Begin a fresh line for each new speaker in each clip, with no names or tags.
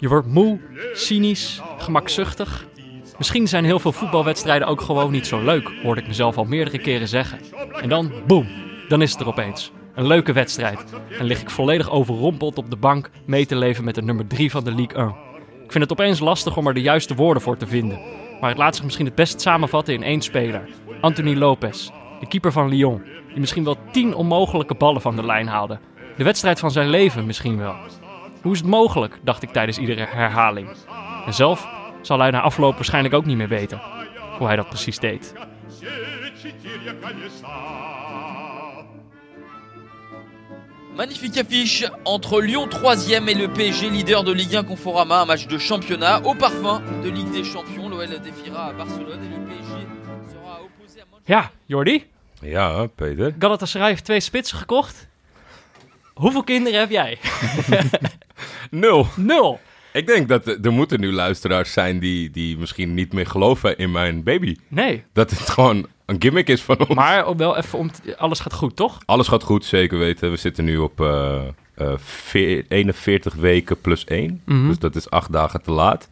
Je wordt moe, cynisch, gemakzuchtig. Misschien zijn heel veel voetbalwedstrijden ook gewoon niet zo leuk, hoorde ik mezelf al meerdere keren zeggen. En dan, boem, dan is het er opeens. Een leuke wedstrijd. En lig ik volledig overrompeld op de bank mee te leven met de nummer 3 van de Ligue 1. Ik vind het opeens lastig om er de juiste woorden voor te vinden. Maar het laat zich misschien het best samenvatten in één speler. Anthony Lopez, de keeper van Lyon. Die misschien wel tien onmogelijke ballen van de lijn haalde. De wedstrijd van zijn leven misschien wel. Hoe is het mogelijk, dacht ik tijdens iedere herhaling. En zelf zal hij na afloop waarschijnlijk ook niet meer weten hoe hij dat precies deed.
Magnifique affiche entre Lyon 3e et le PSG leader de Ligue 1 Conforama, un match de championnat au parfum de Ligue des Champions. L'OL défiera à Barcelone et le PSG sera opposé à Manchester.
Ja, Jordi,
Ja, Peter.
Galatasaray heeft twee spitsen gekocht. Hoeveel kinderen heb jij?
Nul.
Nul.
Ik denk dat er moeten nu luisteraars zijn die, die misschien niet meer geloven in mijn baby.
Nee,
Dat het gewoon een gimmick is van ons.
maar ook wel even om... te- alles gaat goed, toch?
Alles gaat goed, zeker weten. We zitten nu op eh, eh, veer- 41 weken plus 1.
Mhm.
Dus dat is acht dagen te laat.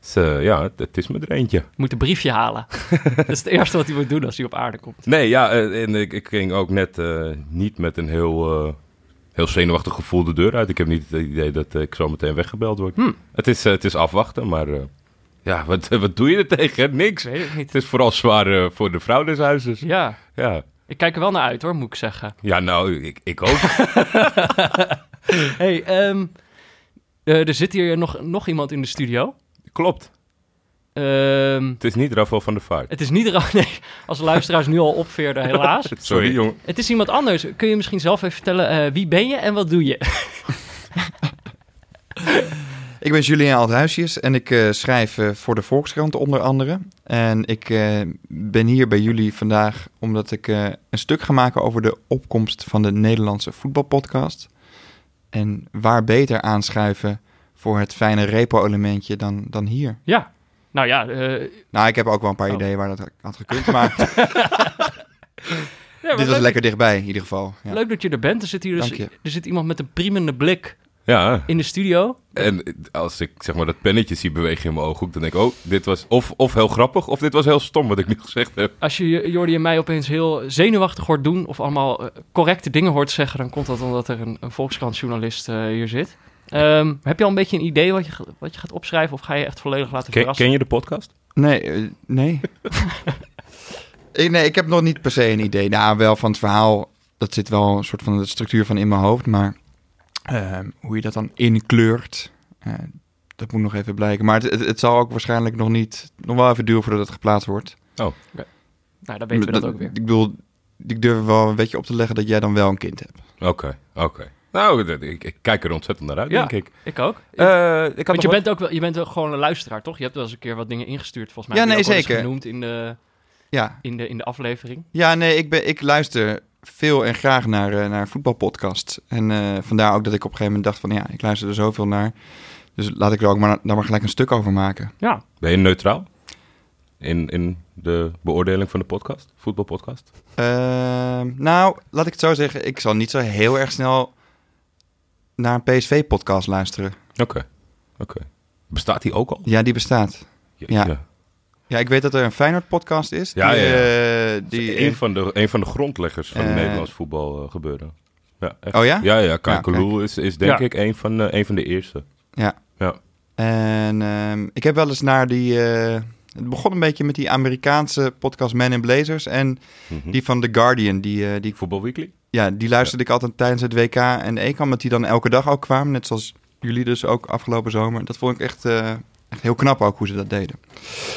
Dus eh, ja, het, het is me er eentje.
Je moet een briefje halen. dat is het eerste wat hij moet doen als hij op aarde komt.
Nee, ja, eh, en ik, ik ging ook net eh, niet met een heel, eh, heel zenuwachtig gevoel de deur uit. Ik heb niet het idee dat ik zo meteen weggebeld word.
Hm.
Het, is, eh, het is afwachten, maar eh, ja, wat, wat doe je er tegen? Niks.
Ik weet het niet.
Het is vooral zwaar eh, voor de vrouw des huizes.
Ja,
Ja,
ik kijk er wel naar uit hoor, moet ik zeggen.
ja nou, ik, ik ook.
hey, ehm, eh, er zit hier nog, nog iemand in de studio.
Klopt.
Ehm,
Het is niet Rafael van der Vaart.
het is niet... er- Nee, als de luisteraars nu al opveerden, helaas.
Sorry, jongen.
Het is iemand anders. Kun je misschien zelf even vertellen eh, wie ben je en wat doe je?
Ik ben Julien Althuisjes en ik eh, schrijf eh, voor de Volkskrant onder andere. En ik eh, ben hier bij jullie vandaag omdat ik eh, een stuk ga maken over de opkomst van de Nederlandse voetbalpodcast. En waar beter aanschuiven voor het fijne repo-elementje dan, dan hier.
Ja, nou ja... eh,
Nou, ik heb ook wel een paar
Oh.
ideeën waar dat had gekund, maar
ja, maar
dit was lekker dichtbij in ieder geval. Ja.
Leuk dat je er bent. Er zit hier dus, er zit iemand met een priemende blik
Ja,
in de studio.
en als ik zeg maar dat pennetje zie bewegen in mijn ooghoek, dan denk ik, oh, dit was of, of heel grappig, of dit was heel stom wat ik nu gezegd heb.
Als je Jordi en mij opeens heel zenuwachtig hoort doen... of allemaal eh, correcte dingen hoort zeggen... dan komt dat omdat er een, een Volkskrant-journalist eh, hier zit. Ehm, heb je al een beetje een idee wat je, wat je gaat opschrijven... of ga je echt volledig laten
Ken,
verrassen?
ken je de podcast?
Nee, eh, nee. Eh, nee, ik heb nog niet per se een idee. Nou, wel van het verhaal. Dat zit wel een soort van de structuur van in mijn hoofd. Maar ehm, hoe je dat dan inkleurt, eh, dat moet nog even blijken. Maar het, het, het zal ook waarschijnlijk nog niet, nog wel even duren voordat het geplaatst wordt.
Nou, dan weten we dat ook weer.
Ik bedoel, ik durf wel een beetje op te leggen dat jij dan wel een kind hebt.
Oké, oké. Nou, dat- ik, ik kijk er ontzettend naar uit,
Ja.
denk ik.
Ik ook.
Eh, ik had
Want je
wat-
bent ook wel, je bent wel gewoon een luisteraar, toch? Je hebt wel eens een keer wat dingen ingestuurd, volgens mij.
Ja,
Heb je
nee, zeker.
genoemd in de,
Ja,
in de, in de aflevering.
ja nee, ik, ben, ik luister veel en graag naar, eh, naar voetbalpodcasts. En eh, vandaar ook dat ik op een gegeven moment dacht van... ja, ik luister er zoveel naar. Dus laat ik er ook maar, daar maar gelijk een stuk over maken.
Ja,
Ben je neutraal in, in de beoordeling van de podcast, voetbalpodcast?
Ehm, nou, laat ik het zo zeggen. Ik zal niet zo heel erg snel naar een PSV-podcast luisteren.
Oké, oké. Bestaat die ook al?
Ja, die bestaat. Ja.
ja.
Ja, ik weet dat er een Feyenoord-podcast is.
Ja,
die,
ja, ja.
eh, die
een, van de, een van de grondleggers van
Eh,
Nederlands voetbal eh, gebeuren. Ja, echt.
Oh ja?
Ja, ja. Kai
Ja,
Kalou is, is denk
Ja.
ik een van, de, een van de eerste.
Ja.
Ja.
En ehm, ik heb wel eens naar die... eh, het begon een beetje met die Amerikaanse podcast Men in Blazers. En
Mhm.
die van The Guardian. Die, eh, die,
Voetbal Weekly?
Ja, die luisterde ik altijd tijdens het WK en EK. Omdat die dan elke dag ook kwamen. Net zoals jullie dus ook afgelopen zomer. Dat vond ik echt, eh, echt heel knap ook hoe ze dat deden.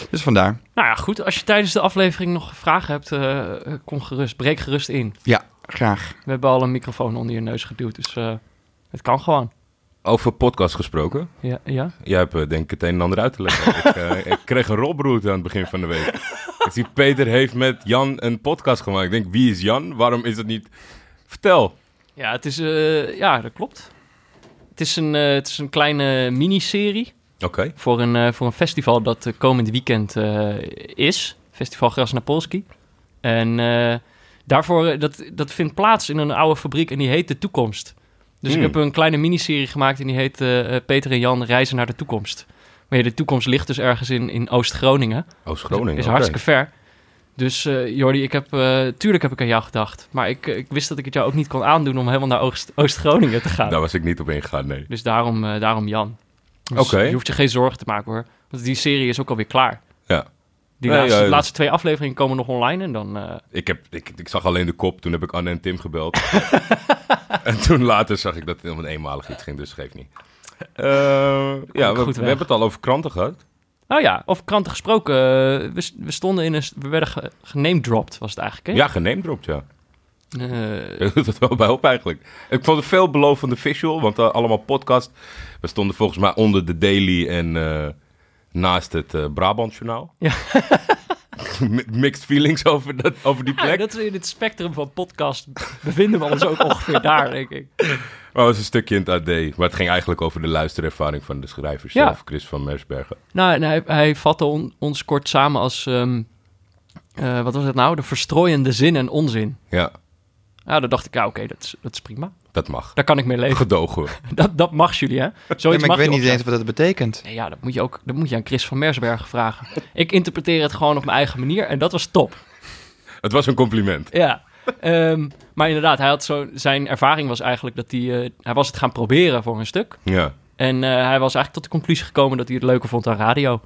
Dus vandaar.
nou ja, goed. Als je tijdens de aflevering nog vragen hebt, eh, kom gerust, breek gerust in.
Ja, graag.
We hebben al een microfoon onder je neus geduwd, dus eh, het kan gewoon.
Over podcast gesproken.
Ja, ja?
Jij hebt denk ik het een en ander uit te leggen. ik, eh, ik kreeg een rolbroed aan het begin van de week. ik zie Peter heeft met Jan een podcast gemaakt. Ik denk, wie is Jan? Waarom is het niet... Vertel.
Ja, het is, eh, ja, dat klopt. Het is een, eh, het is een kleine miniserie
Oké.
voor een, eh, voor een festival dat komend weekend is. Festival Grasnapolski. En daarvoor, dat, dat vindt plaats in een oude fabriek en die heet De Toekomst. Dus
Hmm.
ik heb een kleine miniserie gemaakt en die heet Peter en Jan reizen naar de toekomst. Maar ja, de toekomst ligt dus ergens in, in Oost-Groningen.
Oost-Groningen.
Is
oké.
hartstikke ver. Dus eh Jordi, ik heb, eh, tuurlijk heb ik aan jou gedacht. Maar ik, ik wist dat ik het jou ook niet kon aandoen om helemaal naar Oost- Oost-Groningen te gaan.
Daar was ik niet op ingegaan, nee.
Dus daarom, eh, daarom Jan. Dus
Oké.
Je hoeft je geen zorgen te maken hoor. Want die serie is ook alweer klaar.
Ja.
Die
Nee,
laatste,
ja,
laatste twee afleveringen komen nog online en dan...
Ik, heb, ik, ik zag alleen de kop, toen heb ik Anne en Tim gebeld. en toen later zag ik dat het om een eenmalig iets ging, dus geeft niet. Ja, we, hebben het al over kranten gehad.
Nou ja, over kranten gesproken. eh, we, we stonden in een... We werden ge, genamedropped, was het eigenlijk, hè?
Ja, geneemdropt, ja. Doet het wel bij op eigenlijk. Ik vond het veelbelovende visual, want eh, allemaal podcast. We stonden volgens mij onder de Daily en naast het Brabant Journaal.
Ja.
Mi- Mixed feelings over, dat, over die
ja,
plek.
dat is in het spectrum van podcast bevinden we ons ook ongeveer daar, denk ik.
Maar het was een stukje in het AD. Maar het ging eigenlijk over de luisterervaring van de schrijver
Ja.
zelf, Chris van Mersbergen.
Nou, en hij, hij vatte on- ons kort samen als... ehm, eh, wat was het nou? De verstrooiende zin en onzin.
Ja,
Ja, dan dacht ik, ja, oké, dat, is, dat is prima.
dat mag.
Daar kan ik mee leven.
Gedogen we.
Dat, dat mag jullie, hè? Zoiets
Ja, maar ik weet niet
opzetten.
eens wat dat betekent.
Nee, ja, dat moet je ook dat moet je aan Chris van Mersbergen vragen. Ik interpreteer het gewoon op mijn eigen manier en dat was top.
Het was een compliment.
Ja. Ehm, maar inderdaad, hij had zo, zijn ervaring was eigenlijk dat hij... eh, hij was het gaan proberen voor een stuk.
Ja.
En eh, hij was eigenlijk tot de conclusie gekomen dat hij het leuker vond aan radio.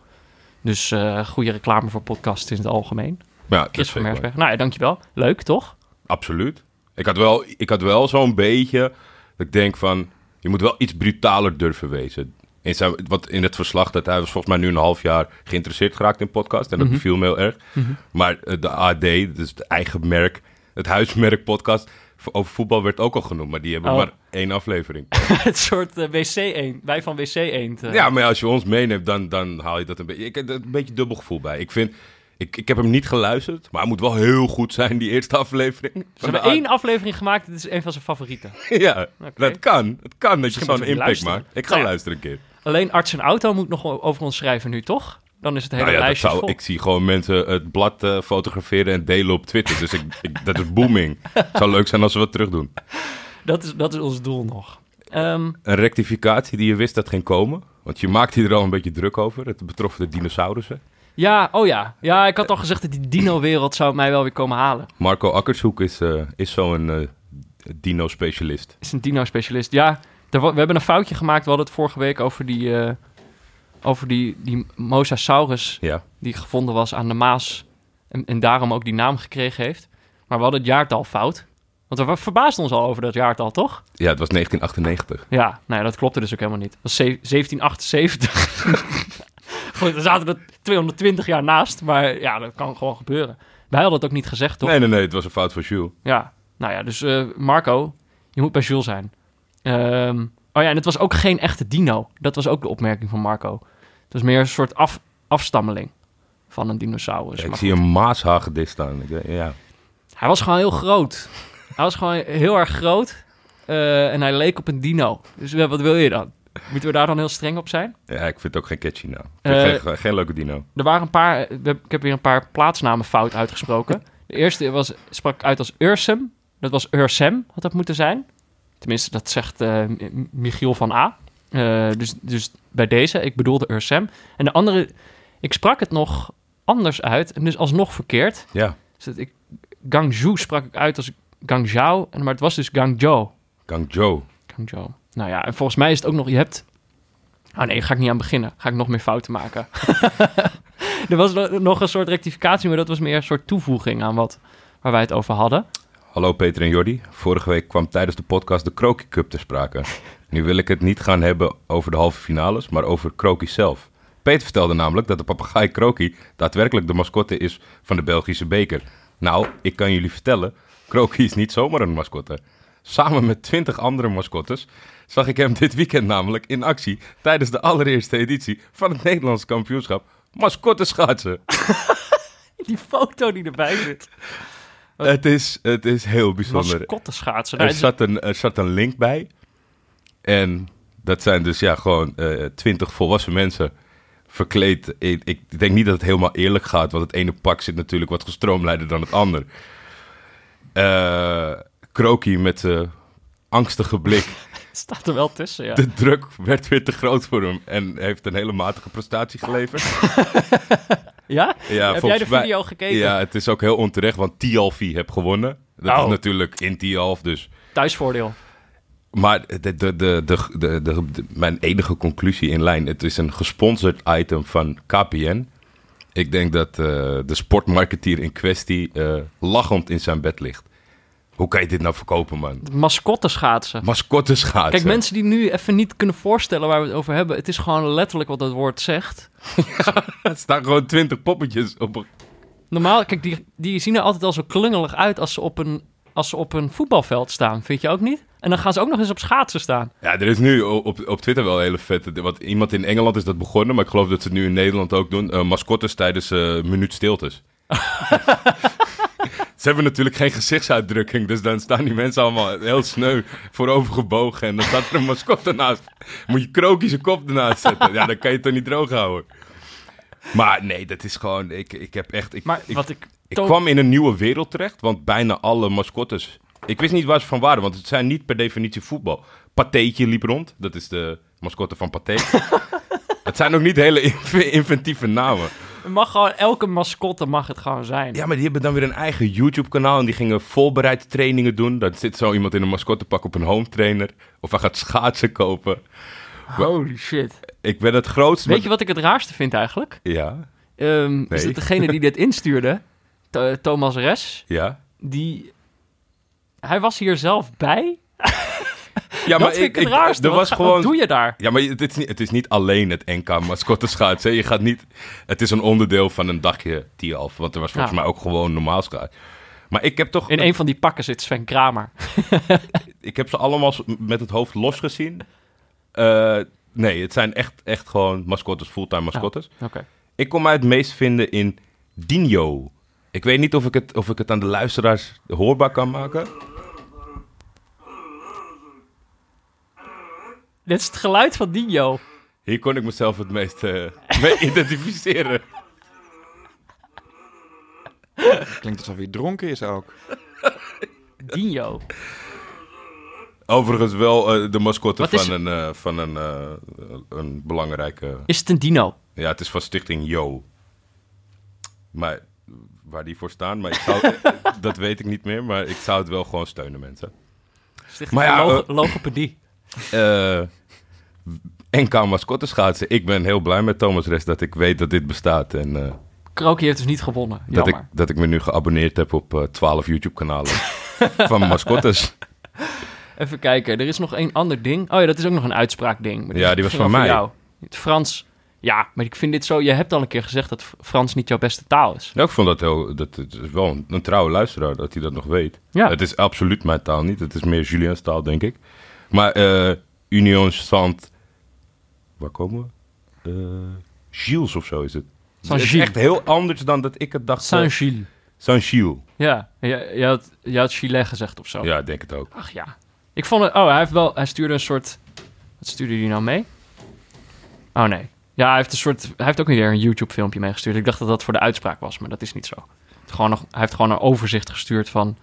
Dus eh goede reclame voor podcasts in het algemeen.
Maar ja,
Chris
is
van
zeker
Mersbergen. Nou ja, dankjewel. Leuk, toch?
Absoluut. Ik had wel, ik had wel zo'n beetje dat ik denk van, je moet wel iets brutaler durven wezen. In zijn, wat in het verslag dat hij was volgens mij nu een half jaar geïnteresseerd geraakt in podcast en dat
Mhm.
beviel me heel erg. Maar eh, de AD, dus het eigen merk, het huismerk podcast over voetbal werd ook al genoemd, maar die hebben
Oh.
maar één aflevering.
het soort eh, WC-eend. Wij van WC-eend. eh.
Ja, maar als je ons meeneemt, dan, dan haal je dat een beetje. Ik heb er een beetje dubbel gevoel bij. Ik vind, ik, ik heb hem niet geluisterd, maar hij moet wel heel goed zijn, die eerste aflevering.
Ze hebben één aflevering gemaakt. Dit is een van zijn favorieten.
Ja, dat kan. Het kan dat je zo'n impact
luisteren.
maakt. Ik ga
Nou ja.
luisteren een keer.
Alleen Arts en Auto moet nog over ons schrijven nu, toch? Dan is het hele
Nou ja, dat
lijstje
zou, ik zie gewoon mensen het blad eh, fotograferen en delen op Twitter. Dus ik, ik, dat is booming. Het zou leuk zijn als we wat terug doen.
Dat, is, dat is ons doel nog. Ehm,
Een rectificatie die je wist dat ging komen. Want je maakt hier al een beetje druk over. Het betrof de dinosaurussen.
ja, oh ja. Ja, ik had al gezegd dat die dino-wereld zou mij wel weer komen halen.
Marco Akkershoek is, eh, is zo'n eh, dino-specialist.
Is een dino-specialist. Ja, we hebben een foutje gemaakt. We hadden het vorige week over die, over die, die Mosasaurus
Ja.
die gevonden was aan de Maas. En, en daarom ook die naam gekregen heeft. Maar we hadden het jaartal fout. Want we verbaasden ons al over dat jaartal, toch?
ja, het was 1998.
Ja, nou ja, dat klopte dus ook helemaal niet. Dat was ze- 1778. Goed, er zaten er 220 jaar naast, maar ja, dat kan gewoon gebeuren. Wij hadden het ook niet gezegd, toch?
Nee, nee, nee. Het was een fout van Jules.
Ja, nou ja, dus eh, Marco, je moet bij Jules zijn. Ehm, oh ja, en het was ook geen echte dino. Dat was ook de opmerking van Marco. Het was meer een soort af, afstammeling van een dinosaurus.
Ja, ik zie een maashagedis staan. Ja.
Hij was gewoon heel groot. Hij was gewoon heel erg groot. eh, en hij leek op een dino. Dus eh, wat wil je dan? Moeten we daar dan heel streng op zijn?
ja, ik vind het ook geen catchy
Eh,
geen, geen leuke dino.
Er waren een paar... Ik heb weer een paar plaatsnamen fout uitgesproken. De eerste was, sprak uit als Ursem. Dat was Ursem, had dat moeten zijn. Tenminste, dat zegt Michiel van A. Eh, dus, dus bij deze, ik bedoelde Ursem. En de andere, ik sprak het nog anders uit. En dus alsnog verkeerd.
Ja,
Dus dat ik, Gangzhou sprak ik uit als Gangzhou. en- Maar het was dus Gangzhou.
Guangzhou.
Gangzhou. Nou ja, en volgens mij is het ook nog... Je hebt... Oh nee, ga ik niet aan beginnen. Ga ik nog meer fouten maken. er was no- nog een soort rectificatie, maar dat was meer een soort toevoeging aan wat waar wij het over hadden.
Hallo Peter en Jordi. Vorige week kwam tijdens de podcast de Kroki Cup ter sprake. Nu wil ik het niet gaan hebben over de halve finales, maar over Kroki zelf. Peter vertelde namelijk dat de papegaai Kroki daadwerkelijk de mascotte is van de Belgische beker. Nou, ik kan jullie vertellen, Kroki is niet zomaar een mascotte. Samen met twintig andere mascottes zag ik hem dit weekend namelijk in actie tijdens de allereerste editie van het Nederlands kampioenschap mascotte schaatsen.
Die foto die erbij zit.
Het is, het is heel bijzonder.
Mascotte schaatsen. Nou,
Er zat, een, er zat een link bij. En dat zijn dus ja, gewoon eh, twintig volwassen mensen verkleed. Ik, ik denk niet dat het helemaal eerlijk gaat, want het ene pak zit natuurlijk wat gestroomlijnder dan het ander. Kroki met zijn angstige blik
Staat er wel tussen, ja.
De druk werd weer te groot voor hem en heeft een hele matige prestatie geleverd.
Ja?
Ja,
Heb jij de
mij-
video gekeken?
Ja, het is ook heel onterecht, want Tialfi heb gewonnen. Dat
Oh.
is natuurlijk in Tialf, dus...
Thuisvoordeel.
Maar de, de, de, de, de, mijn enige conclusie in lijn, het is een gesponsord item van KPN. Ik denk dat eh, de sportmarketeer in kwestie eh, lachend in zijn bed ligt. Hoe kan je dit nou verkopen, man?
Mascotte schaatsen.
Mascotte schaatsen.
Kijk, mensen die nu even niet kunnen voorstellen waar we het over hebben. Het is gewoon letterlijk wat het woord zegt.
Er staan gewoon twintig poppetjes op. een-
Normaal, kijk, die, die zien er altijd al zo klungelig uit als ze, op een, als ze op een voetbalveld staan. Vind je ook niet? En dan gaan ze ook nog eens op schaatsen staan.
Ja, er is nu op, op Twitter wel een hele vette... Wat, iemand in Engeland is dat begonnen, maar ik geloof dat ze het nu in Nederland ook doen. eh, mascottes tijdens eh minuut stiltes. ze hebben natuurlijk geen gezichtsuitdrukking, dus dan staan die mensen allemaal heel sneu voorovergebogen. En dan staat er een mascotte naast. Moet je zijn kop ernaast zetten. Ja, dan kan je het toch niet droog houden. Maar nee, dat is gewoon... Ik, ik heb echt... Ik,
Maar
ik,
wat ik...
ik kwam in een nieuwe wereld terecht, want bijna alle mascottes... Ik wist niet waar ze van waren, want het zijn niet per definitie voetbal. Patheetje liep rond, dat is de mascotte van Pathé. het zijn ook niet hele inv- inventieve namen.
Het mag gewoon, elke mascotte mag het gewoon zijn.
Ja, maar die hebben dan weer een eigen YouTube-kanaal en die gingen voorbereid trainingen doen. Dan zit zo iemand in een mascottepak op een home trainer. Of hij gaat schaatsen kopen.
Holy shit.
Ik ben het grootste...
Weet je wat ik het raarste vind eigenlijk?
Ja,
Ehm, Is dat degene die dit instuurde, Th- Thomas Res,
ja.
die... Hij was hier zelf bij.
Ja,
vind ik raarste.
Er
Wat
was
ga-
gewoon...
Wat doe je daar?
Ja, maar het is niet, het is niet alleen het NK mascotteschaatsen. Je gaat niet... Het is een onderdeel van een dagje Tialf. Want er was volgens
Ja.
mij ook gewoon normaal schaatsen. Maar ik heb toch...
In een van die pakken zit Sven Kramer.
Ik heb ze allemaal met het hoofd los gezien. Eh, nee, het zijn echt, echt gewoon mascottes, fulltime mascottes.
Oké.
Ik kon mij het meest vinden in Dino. Ik weet niet of ik het, of ik het aan de luisteraars hoorbaar kan maken.
Dit is het geluid van Dino.
Hier kon ik mezelf het meest eh, mee identificeren.
Klinkt alsof hij dronken is ook.
Dino.
Overigens wel eh, de mascotte
Wat is-
van, een, eh, van een, eh, een belangrijke...
Is het een dino?
Ja, het is van Stichting Yo. Maar waar die voor staan, maar ik zou, dat weet ik niet meer. Maar ik zou het wel gewoon steunen, mensen.
Stichting
Maar ja, eh,
logopedie.
Eh NK mascotte schaatsen. Ik ben heel blij met Thomas Rest dat ik weet dat dit bestaat. En eh,
Krokie heeft dus niet gewonnen.
dat, ik, dat ik me nu geabonneerd heb op eh 12 YouTube-kanalen van mascottes.
Even kijken, er is nog één ander ding. Oh ja, dat is ook nog een uitspraakding.
Ja, die was van mij.
jou. Het Frans. Ja, maar ik vind dit zo... Je hebt al een keer gezegd dat Frans niet jouw beste taal is.
Ja, ik vond dat heel... Dat, het is wel een, een trouwe luisteraar dat hij dat nog weet.
Ja.
Het is absoluut mijn taal niet. Het is meer Julien's taal, denk ik. Maar eh Union Sant... Waar komen we? Eh Gilles of zo is het. Het is echt heel anders dan dat ik het dacht.
Saint-Gilles.
Saint-Gilles.
Ja, je, je, had, je had Chile gezegd of zo.
Ja, ik denk het ook.
Ach ja. Ik vond het... Oh, hij, heeft wel, hij stuurde een soort... Wat stuurde hij nou mee? Oh nee. Ja, hij heeft, een soort, hij heeft ook weer een YouTube-filmpje meegestuurd. Ik dacht dat dat voor de uitspraak was, maar dat is niet zo. Het gewoon nog, hij heeft gewoon een overzicht gestuurd van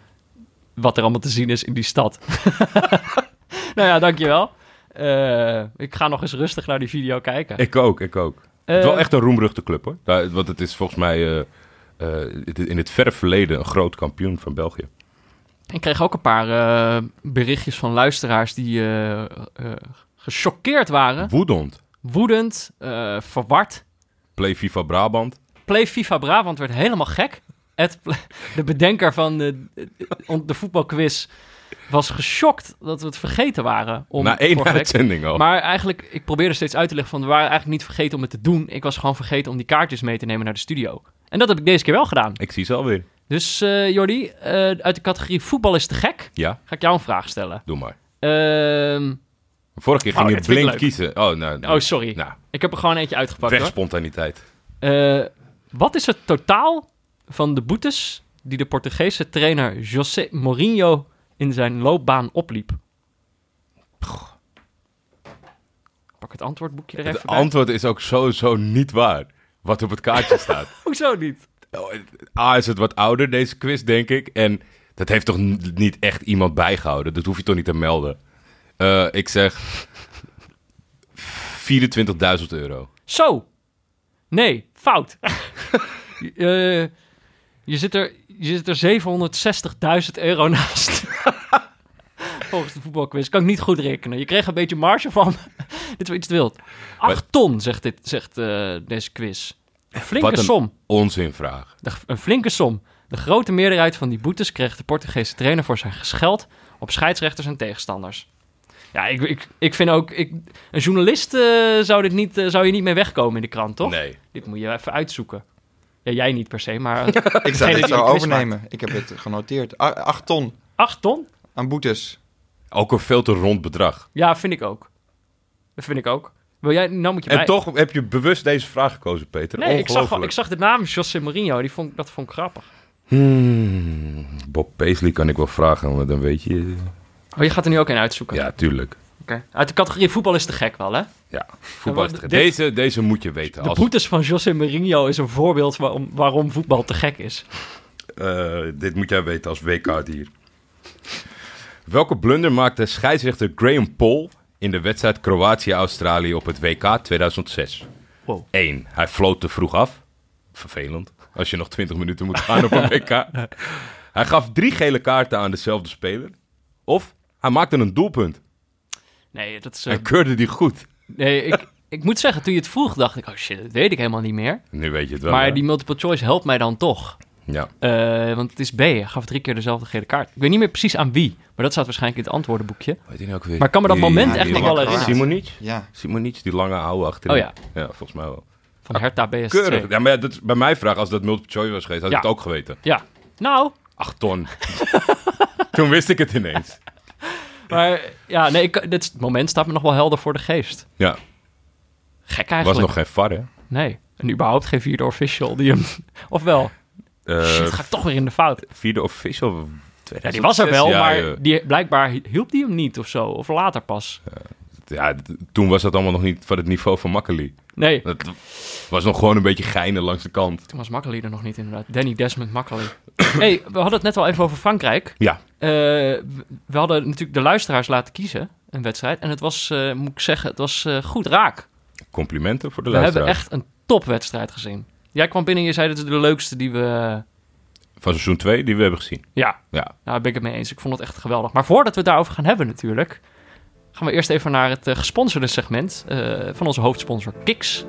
wat er allemaal te zien is in die stad. nou ja, dankjewel. Eh ik ga nog eens rustig naar die video kijken.
Ik ook, ik ook. het is
Eh,
wel echt een roemruchte club hoor. Daar- want het is volgens mij eh, eh, in het verre verleden een groot kampioen van België.
Ik kreeg ook een paar eh, berichtjes van luisteraars die eh, eh, gechoqueerd waren.
Woedend.
Woedend, eh, verward.
Play FIFA Brabant.
Play FIFA Brabant werd helemaal gek. Ed, de bedenker van de, de voetbalquiz was geschokt dat we het vergeten waren. Om
Na één uitzending al.
Maar eigenlijk, ik probeerde steeds uit te leggen van... we waren eigenlijk niet vergeten om het te doen. Ik was gewoon vergeten om die kaartjes mee te nemen naar de studio. En dat heb ik deze keer wel gedaan.
Ik zie ze alweer.
Dus eh Jordi, eh, uit de categorie voetbal is te gek...
Ja,
ga ik jou een vraag stellen.
doe maar.
Ehm,
Vorige keer ging
Oh,
je blind kiezen. Oh, nou,
oh, sorry.
nou
Ik heb er gewoon eentje uitgepakt
weg
hoor.
spontaniteit.
Eh, wat is het totaal van de boetes die de Portugese trainer José Mourinho in zijn loopbaan opliep? Pak het antwoordboekje er even
Het
bij.
antwoord is ook sowieso niet waar. Wat op het kaartje staat.
Hoezo niet?
Oh, A is het wat ouder, deze quiz, denk ik. En dat heeft toch niet echt iemand bijgehouden? Dat hoef je toch niet te melden? Eh, ik zeg 24.000 euro.
Zo. Nee, fout. Eh, je, zit er, je zit er 760.000 euro naast. Volgens de voetbalquiz. Kan ik niet goed rekenen. Je kreeg een beetje marge van. dit is wel iets te wild. 8 ton, zegt, dit, zegt eh, deze quiz. Een flinke
Wat een
som.
onzinvraag.
De- een flinke som. De grote meerderheid van die boetes kreeg de Portugese trainer voor zijn gescheld op scheidsrechters en tegenstanders. Ja, ik, ik, ik vind ook... Ik, een journalist eh, zou, dit niet, eh, zou je niet mee wegkomen in de krant, toch?
Nee.
Dit moet je even uitzoeken. Ja, jij niet per se, maar...
Ik zou dit zo overnemen. Ik heb het genoteerd. A- acht ton
Acht ton?
aan boetes.
Ook een veel te rond bedrag.
Ja, vind ik ook. Dat vind ik ook. Wil jij... Nou moet je
En
bij...
toch heb je bewust deze vraag gekozen, Peter.
Nee, ik zag, ik zag de naam José Mourinho. Die vond, dat vond ik grappig.
Hmm, Bob Paisley kan ik wel vragen, maar dan weet je...
Oh, je gaat er nu ook een uitzoeken?
Ja, tuurlijk.
Uit de categorie voetbal is te gek wel, hè?
Ja, voetbal is te gek. Deze, deze moet je weten.
De
Als,
boetes van José Mourinho is een voorbeeld waarom, waarom voetbal te gek is.
eh, dit moet jij weten als WK-dier. Welke blunder maakte scheidsrechter Graham Paul in de wedstrijd Kroatië-Australië op het WK 2006?
Wow.
1. Hij floot te vroeg af. Vervelend. Als je nog 20 minuten moet gaan op een WK. Hij gaf drie gele kaarten aan dezelfde speler. Of hij maakte een doelpunt
Nee, dat is...
en keurde die goed.
nee, ik, ik moet zeggen, toen je het vroeg, dacht ik... Oh shit, dat weet ik helemaal niet meer.
Nu weet je het wel.
maar
hè?
die multiple choice helpt mij dan toch.
Ja.
Eh, want het is B. Hij gaf drie keer dezelfde gele kaart. Ik weet niet meer precies aan wie. Maar dat staat waarschijnlijk in het antwoordenboekje.
Weet je nou ook weer?
Maar ik kan me dat
Die-
moment
die
echt nog wel herinneren.
Simonic?
Ja.
Simonic, die lange oude achterin.
Oh ja.
Ja, volgens mij wel.
Van Hertha BSC.
Keurig. Ja, maar ja, dat is bij mij vraag, als dat multiple choice was geweest, had
Ja.
ik het ook geweten.
Ja. Nou,
Acht ton. Toen wist ik het ineens.
maar ja, nee, ik, dit moment staat me nog wel helder voor de geest.
Ja,
Gek
was
eigenlijk.
nog geen VAR, hè?
Nee. En überhaupt geen vierde official die hem... Of wel?
Eh,
Shit, ga ik toch weer in de fout.
vierde official.
Ja, die was er wel,
ja,
maar
ja.
die, blijkbaar hielp die hem niet of zo. Of later pas.
Ja, toen was dat allemaal nog niet van het niveau van Makkeli.
Nee,
Dat was nog gewoon een beetje geinen langs de kant.
toen was Makkeli er nog niet inderdaad. Danny Desmond Makkeli. hey, we hadden het net al even over Frankrijk.
Ja,
Eh, we hadden natuurlijk de luisteraars laten kiezen, een wedstrijd. En het was, eh, moet ik zeggen, het was eh, goed raak.
complimenten voor de
We hebben echt een topwedstrijd gezien. Jij kwam binnen en je zei, dit is de leukste die we...
Van seizoen 2 die we hebben gezien.
Ja,
Ja,
nou, daar ben ik het mee eens. Ik vond het echt geweldig. Maar voordat we het daarover gaan hebben natuurlijk... gaan we eerst even naar het eh, gesponsorde segment eh, van onze hoofdsponsor Kiks.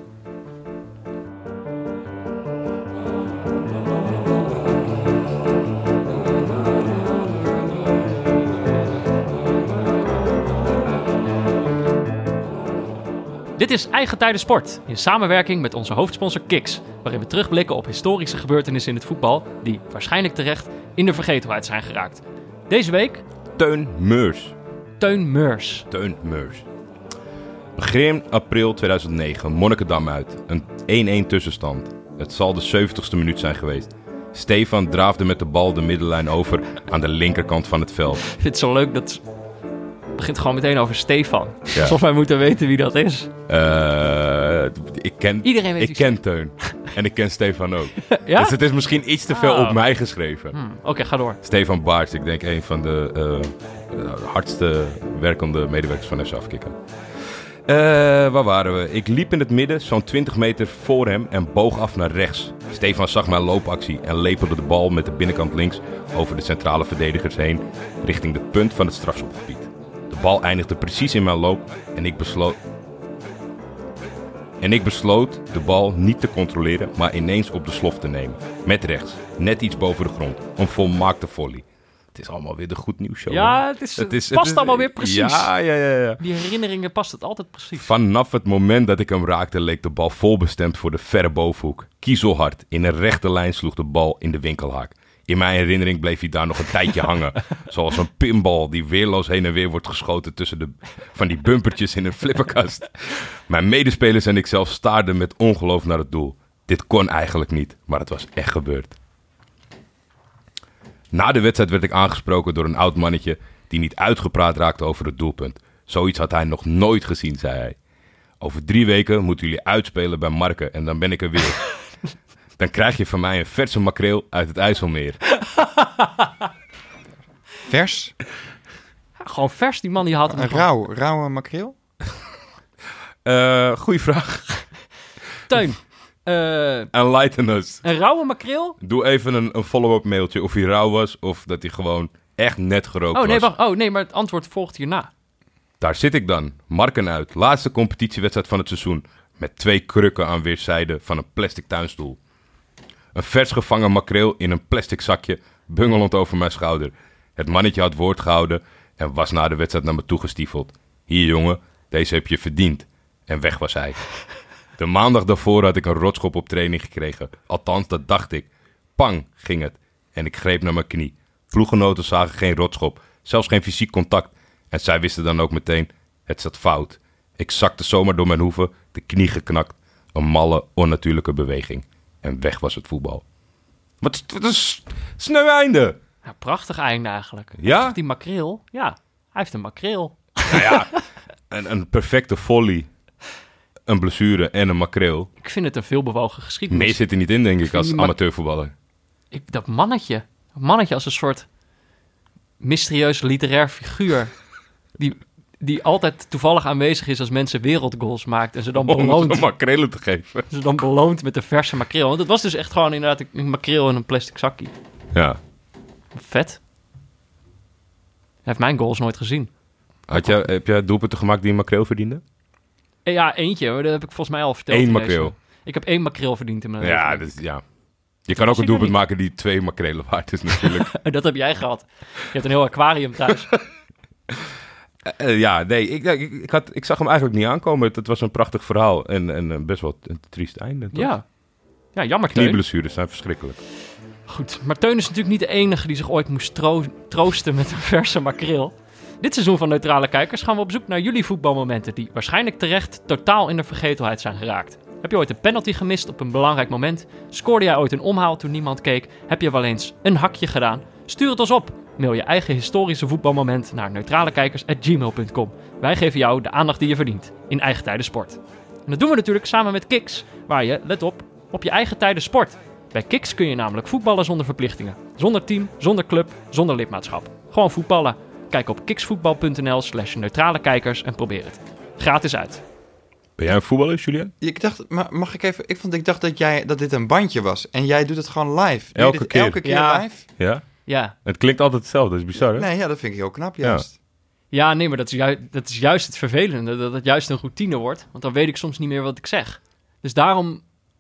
Dit is Eigen Tijden Sport, in samenwerking met onze hoofdsponsor Kiks, waarin we terugblikken op historische gebeurtenissen in het voetbal die waarschijnlijk terecht in de vergetelheid zijn geraakt. Deze week
Teun Meurs.
Teun Meurs.
Teun Meurs. Begin april 2009, Monnikendam uit. Een 1-1 tussenstand. Het zal de 70ste minuut zijn geweest. Stefan draafde met de bal de middenlijn over aan de linkerkant van het veld.
Ik vind het zo leuk dat... Het begint gewoon meteen over Stefan. Alsof wij moeten weten wie dat is.
Eh, ik ken,
Iedereen weet
ik ken Teun. En ik ken Stefan ook.
Ja?
Dus het is misschien iets te veel
Ah.
op mij geschreven.
Hm, Oké, ga door.
Stefan Baarts, ik denk een van de eh, eh, hardste werkende medewerkers van FC Afkikken. Eh, waar waren we? Ik liep in het midden, zo'n 20 meter voor hem en boog af naar rechts. Stefan zag mijn loopactie en lepelde de bal met de binnenkant links over de centrale verdedigers heen richting de punt van het strafschopgebied. De bal eindigde precies in mijn loop en ik besloot... En ik besloot de bal niet te controleren, maar ineens op de slof te nemen. Met rechts, net iets boven de grond. Een volmaakte volley. Het is allemaal weer de goed nieuws show.
Ja, het, is,
Het is-
past
het is-
allemaal weer precies.
Ja, ja, ja, ja.
Die herinneringen past het altijd precies.
Vanaf het moment dat ik hem raakte, leek de bal volbestemd voor de verre bovenhoek. Kiezelhard, in een rechte lijn sloeg de bal in de winkelhaak. In mijn herinnering bleef hij daar nog een tijdje hangen. Zoals een pinbal die weerloos heen en weer wordt geschoten tussen de, van die bumpertjes in een flipperkast. Mijn medespelers en ik zelf staarden met ongeloof naar het doel. Dit kon eigenlijk niet, maar het was echt gebeurd. Na de wedstrijd werd ik aangesproken door een oud mannetje die niet uitgepraat raakte over het doelpunt. Zoiets had hij nog nooit gezien, zei hij. Over drie weken moeten jullie uitspelen bij Marken en dan ben ik er weer. Dan krijg je van mij een verse makreel uit het IJsselmeer.
Vers?
Ja, gewoon vers. Die man die had hem
Een rauw, rauwe makreel?
Eh goeie vraag.
Teun, eh,
Enlighten us.
een rauwe makreel?
Doe even een, een follow-up mailtje of hij rauw was of dat hij gewoon echt net gerookt
Oh nee,
was.
wacht. Oh nee, maar het antwoord volgt hierna.
Daar zit ik dan, Marken uit, laatste competitiewedstrijd van het seizoen, met twee krukken aan weerszijden van een plastic tuinstoel. Een vers gevangen makreel in een plastic zakje, bungelend over mijn schouder. Het mannetje had woord gehouden en was na de wedstrijd naar me toegestiefeld. Hier jongen, deze heb je verdiend. En weg was hij. De maandag daarvoor had ik een rotschop op training gekregen. Althans, dat dacht ik. Pang, ging het. En ik greep naar mijn knie. Ploeggenoten zagen geen rotschop, zelfs geen fysiek contact. En zij wisten dan ook meteen, het zat fout. Ik zakte zomaar door mijn hoeven, de knie geknakt. Een malle, onnatuurlijke beweging. En weg was het voetbal. Wat, wat een sneu einde.
Ja, prachtig einde eigenlijk.
Ja?
Die makreel. Ja, hij heeft een makreel.
Nou ja, een, een perfecte volley, een blessure en een makreel.
Ik vind het een veelbewogen geschiedenis.
Meer zit er niet in, denk ik, als amateurvoetballer.
Ik, dat mannetje. Dat mannetje als een soort mysterieus literair figuur. Die, die altijd toevallig aanwezig is als mensen wereldgoals maakt. En ze dan
Om
beloont,
ze makrelen te geven.
ze dan beloont met een verse makreel. Want het was dus echt gewoon inderdaad een makreel in een plastic zakje.
Ja.
Vet. Hij heeft mijn goals nooit gezien.
Had jij, heb jij doelpunten gemaakt die een makreel verdiende?
Eh, Ja, eentje. maar Dat heb ik volgens mij al verteld.
Eén makreel.
Ik heb één makreel verdiend in mijn
Ja,
leven.
dat is, ja. Je kan ook een doelpunt maken die twee makrelen waard is natuurlijk.
Dat heb jij gehad. Je hebt een heel aquarium thuis.
Eh, ja, nee, ik, ik, ik, had, ik zag hem eigenlijk niet aankomen. Het, het was een prachtig verhaal en, en eh, best wel een triest einde. toch?
ja. Ja, jammer.
Knieblessures zijn verschrikkelijk.
Goed, maar Teun is natuurlijk niet de enige die zich ooit moest tro- troosten met een verse makreel. Dit seizoen van Neutrale Kijkers gaan we op zoek naar jullie voetbalmomenten die waarschijnlijk terecht totaal in de vergetelheid zijn geraakt. Heb je ooit een penalty gemist op een belangrijk moment? Scoorde jij ooit een omhaal toen niemand keek? Heb je wel eens een hakje gedaan? Stuur het ons op. Mail je eigen historische voetbalmoment naar neutralekijkers.gmail.com. Wij geven jou de aandacht die je verdient in eigen tijden sport. En dat doen we natuurlijk samen met Kiks, waar je, let op, op je eigen tijden sport. Bij Kiks kun je namelijk voetballen zonder verplichtingen. Zonder team, zonder club, zonder lidmaatschap. Gewoon voetballen. Kijk op kiksvoetbal.nl slash neutrale kijkers en probeer het. Gratis uit.
Ben jij een voetballer, Julian?
Ik dacht, ma- mag ik even... Ik, vond, ik dacht dat, jij, dat dit een bandje was. En jij doet het gewoon live.
Elke keer.
Elke keer
Ja.
live?
Ja?
Ja.
Het klinkt altijd hetzelfde, dat is bizar, hè?
Nee, ja, dat vind ik heel knap
Ja.
juist.
Ja, nee, maar dat is, ju- dat is juist het vervelende. Dat het juist een routine wordt. Want dan weet ik soms niet meer wat ik zeg. Dus daarom...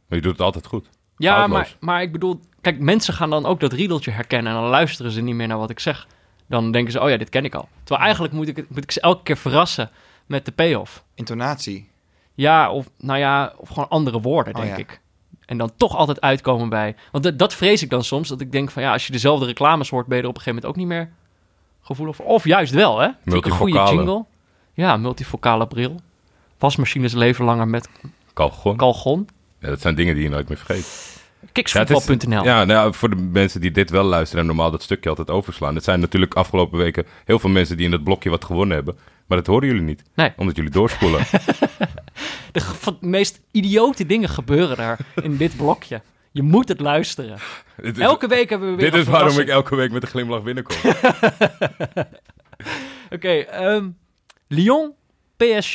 Maar je doet het altijd goed.
Ja, maar, maar ik bedoel... Kijk, mensen gaan dan ook dat riedeltje herkennen... en dan luisteren ze niet meer naar wat ik zeg. Dan denken ze, oh ja, dit ken ik al. Terwijl eigenlijk moet ik, het- moet ik ze elke keer verrassen met de payoff.
Intonatie.
Ja, of nou ja, of gewoon andere woorden,
Oh,
denk
ja.
ik. En dan toch altijd uitkomen bij. Want dat, dat vrees ik dan soms. Dat ik denk van ja, als je dezelfde reclames hoort, ben je er op een gegeven moment ook niet meer gevoelig voor. Of juist wel, hè? Een goede jingle. Ja, multifocale bril. Wasmachines leven langer met
Kalgon.
kalgon.
Ja, dat zijn dingen die je nooit meer vergeet.
Kiksvoetbal.nl.
Ja, nou, voor de mensen die dit wel luisteren en normaal dat stukje altijd overslaan. Het zijn natuurlijk afgelopen weken heel veel mensen die in dat blokje wat gewonnen hebben. Maar dat horen jullie niet.
Nee.
Omdat jullie doorspoelen.
De meest idiote dingen gebeuren daar in dit blokje. Je moet het luisteren.
Dit is-
Elke week hebben we weer
Dit is waarom ik elke week met een glimlach binnenkom.
Oké, ehm, Lyon, PSG.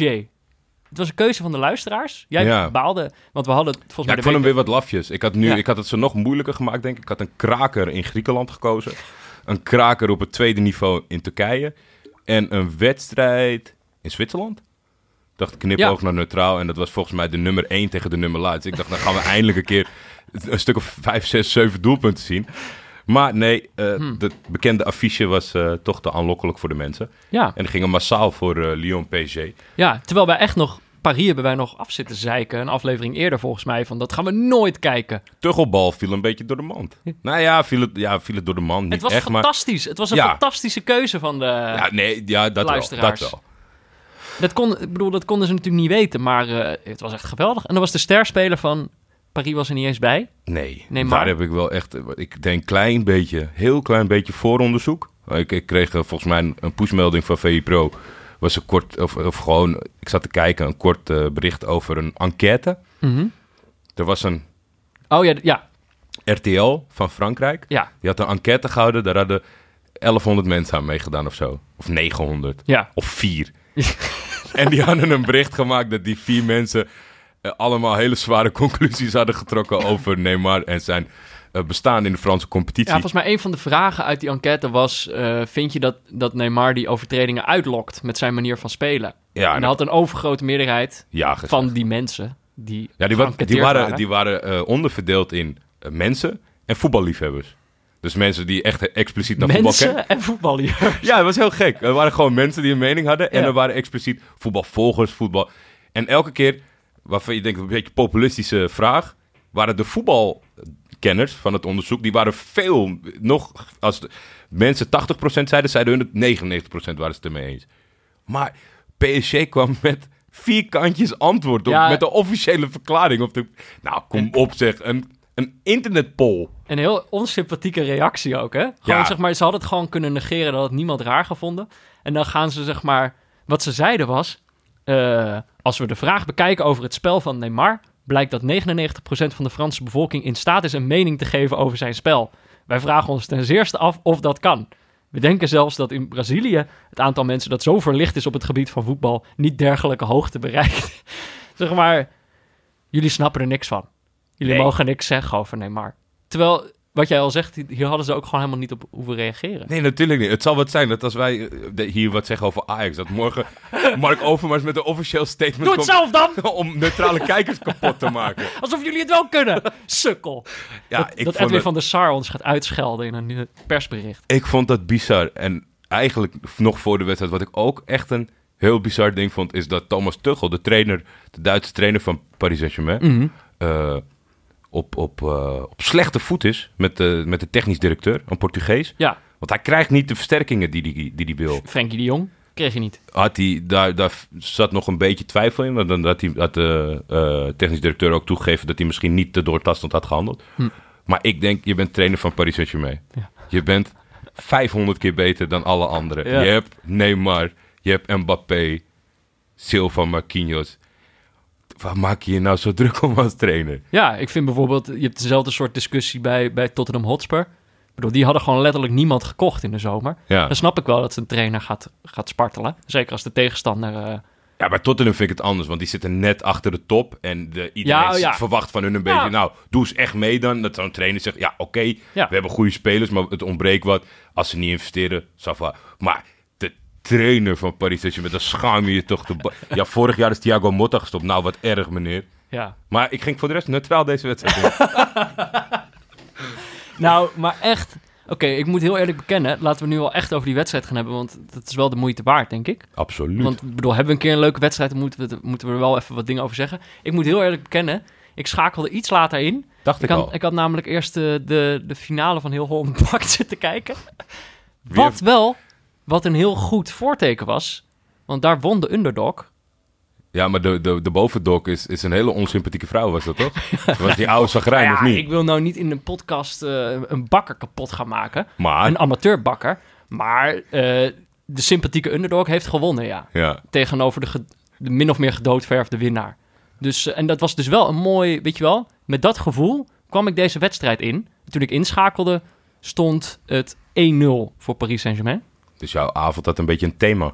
Het was een keuze van de luisteraars. Jij
Ja.
baalde, want we hadden volgens
Ja,
mij
ik
de
vond hem
week...
weer wat lafjes. Ik had, nu,
Ja.
ik had het ze nog moeilijker gemaakt, denk ik. Ik had een kraker in Griekenland gekozen. Een kraker op het tweede niveau in Turkije. En een wedstrijd in Zwitserland. Ik dacht, knipoog naar neutraal. En dat was volgens mij de nummer 1 tegen de nummer laatst. Ik dacht, dan gaan we eindelijk een keer een stuk of 5, 6, 7 doelpunten zien. Maar nee, eh
Hmm.
het bekende affiche was eh, toch te aanlokkelijk voor de mensen.
Ja,
En die gingen massaal voor eh, Lyon PSG.
ja, terwijl wij echt nog... Paris hebben wij nog af zitten zeiken. Een aflevering eerder volgens mij. Van dat gaan we nooit kijken.
Tuggelbal viel een beetje door de mand. Nou ja, viel het, ja, viel het door de mand. Niet
het was
echt, maar...
fantastisch. Het was een
Ja.
fantastische keuze van de...
Ja, nee, ja, dat wel.
luisteraars.
Dat wel.
Dat, kon, ik bedoel, dat konden ze natuurlijk niet weten. Maar eh, het was echt geweldig. En dan was de sterspeler van... Paris was er niet eens bij.
Nee,
Nee, maar-
daar heb ik wel echt, ik denk klein beetje, heel klein beetje vooronderzoek. Ik, ik kreeg eh, volgens mij een, een pushmelding van VI Pro. Was een kort, of, of gewoon, ik zat te kijken, een kort eh, bericht over een enquête.
Mhm.
Er was een
Oh ja, ja,
RTL van Frankrijk.
ja.
Die had een enquête gehouden. Daar hadden 1100 mensen aan meegedaan of zo. Of 900.
Ja.
Of vier. en die hadden een bericht gemaakt dat die vier mensen eh, allemaal hele zware conclusies hadden getrokken over Neymar en zijn bestaan in de Franse competitie.
Ja, volgens mij een van de vragen uit die enquête was... eh, vind je dat, dat Neymar die overtredingen uitlokt met zijn manier van spelen?
ja,
en had een overgrote meerderheid
ja,
van die mensen die
ja, die, wa- die waren, die waren eh, onderverdeeld in eh, mensen en voetballiefhebbers. Dus mensen die echt expliciet naar voetbal kijken.
Mensen en voetballiefhebbers.
Ja, het was heel gek. Er waren gewoon mensen die een mening hadden. En er waren expliciet voetbalvolgers, voetbal. En elke keer, waarvan je denkt, een beetje populistische vraag, waren de voetbalkenners van het onderzoek, die waren veel, nog, als de mensen 80% zeiden, zeiden hun het 99% waren ze het ermee eens. Maar PSG kwam met vier kantjes antwoord op,
Ja.
met de officiële verklaring. Of de, nou, kom op zeg, een, een internetpoll.
Een heel onsympathieke reactie ook, hè? Gewoon,
Ja.
zeg maar, ze hadden het gewoon kunnen negeren dat het niemand raar gevonden. En dan gaan ze, zeg maar... Wat ze zeiden was... eh, als we de vraag bekijken over het spel van Neymar... blijkt dat 99% van de Franse bevolking in staat is een mening te geven over zijn spel. Wij vragen ons ten zeerste af of dat kan. We denken zelfs dat in Brazilië het aantal mensen dat zo verlicht is op het gebied van voetbal... niet dergelijke hoogte bereikt. zeg maar, jullie snappen er niks van. Jullie
Nee.
mogen niks zeggen over Neymar. Terwijl, wat jij al zegt, hier hadden ze ook gewoon helemaal niet op hoeven reageren.
Nee, natuurlijk niet. Het zal wat zijn dat als wij eh, hier wat zeggen over Ajax, dat morgen Mark Overmars met een officieel statement
Doe het zelf dan!
om neutrale kijkers kapot te maken.
Alsof jullie het wel kunnen! Sukkel!
Ja,
dat
ik,
dat
vond
Edwin
het-
van der Sar ons gaat uitschelden in een persbericht.
ik vond dat bizar. En eigenlijk nog voor de wedstrijd, wat ik ook echt een heel bizar ding vond, is dat Thomas Tuchel, de trainer, de Duitse trainer van Paris Saint-Germain, eh, op, op, eh, op slechte voet is met de, met de technisch directeur, een Portugees.
Ja,
Want hij krijgt niet de versterkingen die hij die, die die wil.
Frenkie de Jong kreeg je niet.
had hij, daar, daar zat nog een beetje twijfel in. Want dan had, hij, had de eh, technisch directeur ook toegegeven dat hij misschien niet te doortastend had gehandeld.
Hm.
Maar ik denk, je bent trainer van Paris Saint-Germain.
Ja.
Je bent 500 keer beter dan alle anderen.
Ja.
Je hebt Neymar, je hebt Mbappé, Silva, Marquinhos. Waar maak je je nou zo druk om als trainer?
Ja, ik vind bijvoorbeeld, je hebt dezelfde soort discussie bij, bij Tottenham Hotspur. Ik bedoel, die hadden gewoon letterlijk niemand gekocht in de zomer.
Ja.
Dan snap ik wel dat ze een trainer gaat, gaat spartelen. Zeker als de tegenstander... eh,
Ja, bij Tottenham vind ik het anders, want die zitten net achter de top. En de, iedereen
Ja, ja.
verwacht van hun een beetje,
Ja.
nou, doe eens echt mee dan. Dat zo'n trainer zegt, ja, oké,
Ja.
we hebben goede spelers, maar het ontbreekt wat. Als ze niet investeren, Safa. Maar trainer van Paris Saint-Germain, daar schaam je je toch te... Ja, vorig jaar is Thiago Motta gestopt. Nou, wat erg, meneer.
ja.
Maar ik ging voor de rest neutraal deze wedstrijd.
Nou, maar echt... Oké, ik moet heel eerlijk bekennen, laten we nu wel echt over die wedstrijd gaan hebben, want dat is wel de moeite waard, denk ik.
Absoluut.
Want ik bedoel, hebben we een keer een leuke wedstrijd, dan moeten we, moeten we er wel even wat dingen over zeggen. Ik moet heel eerlijk bekennen, ik schakelde iets later in.
Dacht ik,
Ik
al.
had, ik had namelijk eerst de, de, de finale van Heel Holland Bakt zitten kijken.
Wie
Wat
heeft-
wel, wat een heel goed voorteken was. Want daar won de underdog.
Ja, maar de, de, de bovendok is, is een hele onsympathieke vrouw, was dat toch? Was die oude zagrijn,
Nou
of
ja,
niet?
ik wil nou niet in een podcast eh, een bakker kapot gaan maken.
Maar,
Een amateurbakker. Maar eh, de sympathieke underdog heeft gewonnen, ja.
ja.
tegenover de, de min of meer gedoodverfde winnaar. Dus, eh, en dat was dus wel een mooi, weet je wel, met dat gevoel kwam ik deze wedstrijd in. Toen ik inschakelde, stond het 1-0 voor Paris Saint-Germain.
Dus jouw avond had een beetje een thema,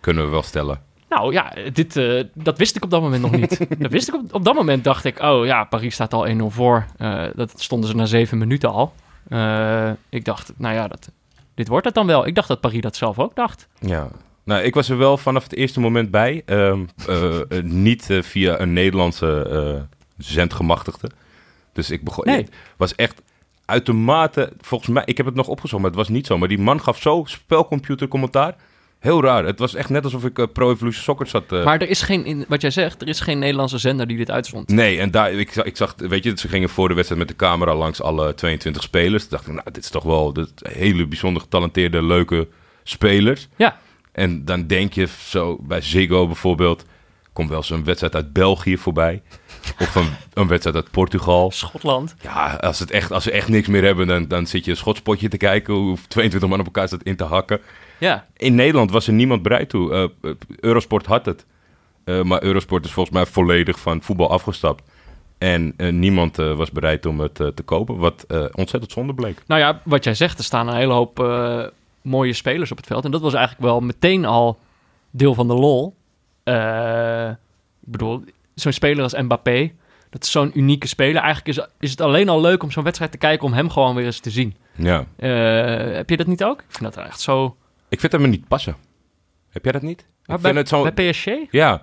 kunnen we wel stellen.
Nou ja, dit, eh, dat wist ik op dat moment nog niet. dat wist ik op, op dat moment dacht ik, oh ja, Paris staat al 1-0 voor. Eh, dat stonden ze na zeven minuten al. Eh, ik dacht, nou ja, dat, dit wordt het dan wel. Ik dacht dat Paris dat zelf ook dacht.
Ja. Nou, ik was er wel vanaf het eerste moment bij. Ehm, eh, eh, niet via een Nederlandse zendgemachtigde. Dus ik begon...
Nee.
Het was echt uitermate... Volgens mij, ik heb het nog opgezocht, maar het was niet zo. Maar die man gaf zo spelcomputer commentaar. Heel raar. Het was echt net alsof ik eh, Pro Evolution Soccer zat... eh,
Maar er is geen, in, wat jij zegt, er is geen Nederlandse zender die dit uitzond.
Nee, en daar, ik, zag- ik zag, weet je, ze gingen voor de wedstrijd met de camera langs alle 22 spelers. Toen dacht ik, nou, dit is toch wel dit hele bijzonder getalenteerde, leuke spelers.
Ja.
En dan denk je zo, bij Ziggo bijvoorbeeld, komt wel eens een wedstrijd uit België voorbij. Of een, een wedstrijd uit Portugal.
Schotland.
Ja, als, het echt, als ze echt niks meer hebben, dan, dan zit je een schotspotje te kijken hoe 22 man op elkaar staat in te hakken.
Ja,
In Nederland was er niemand bereid toe. Eh, eh, Eurosport had het. Eh, maar Eurosport is volgens mij volledig van voetbal afgestapt. En niemand was bereid om het te kopen, wat ontzettend zonde bleek.
Nou ja, wat jij zegt, er staan een hele hoop mooie spelers op het veld. En dat was eigenlijk wel meteen al deel van de lol. Eh, ik bedoel, zo'n speler als Mbappé, dat is zo'n unieke speler. Eigenlijk is, is het alleen al leuk om zo'n wedstrijd te kijken om hem gewoon weer eens te zien.
Ja.
Eh, heb je dat niet ook? Ik vind dat echt zo...
Ik vind hem niet passen. Heb jij dat niet? Ik
bij,
vind het zo...
bij PSG?
Ja.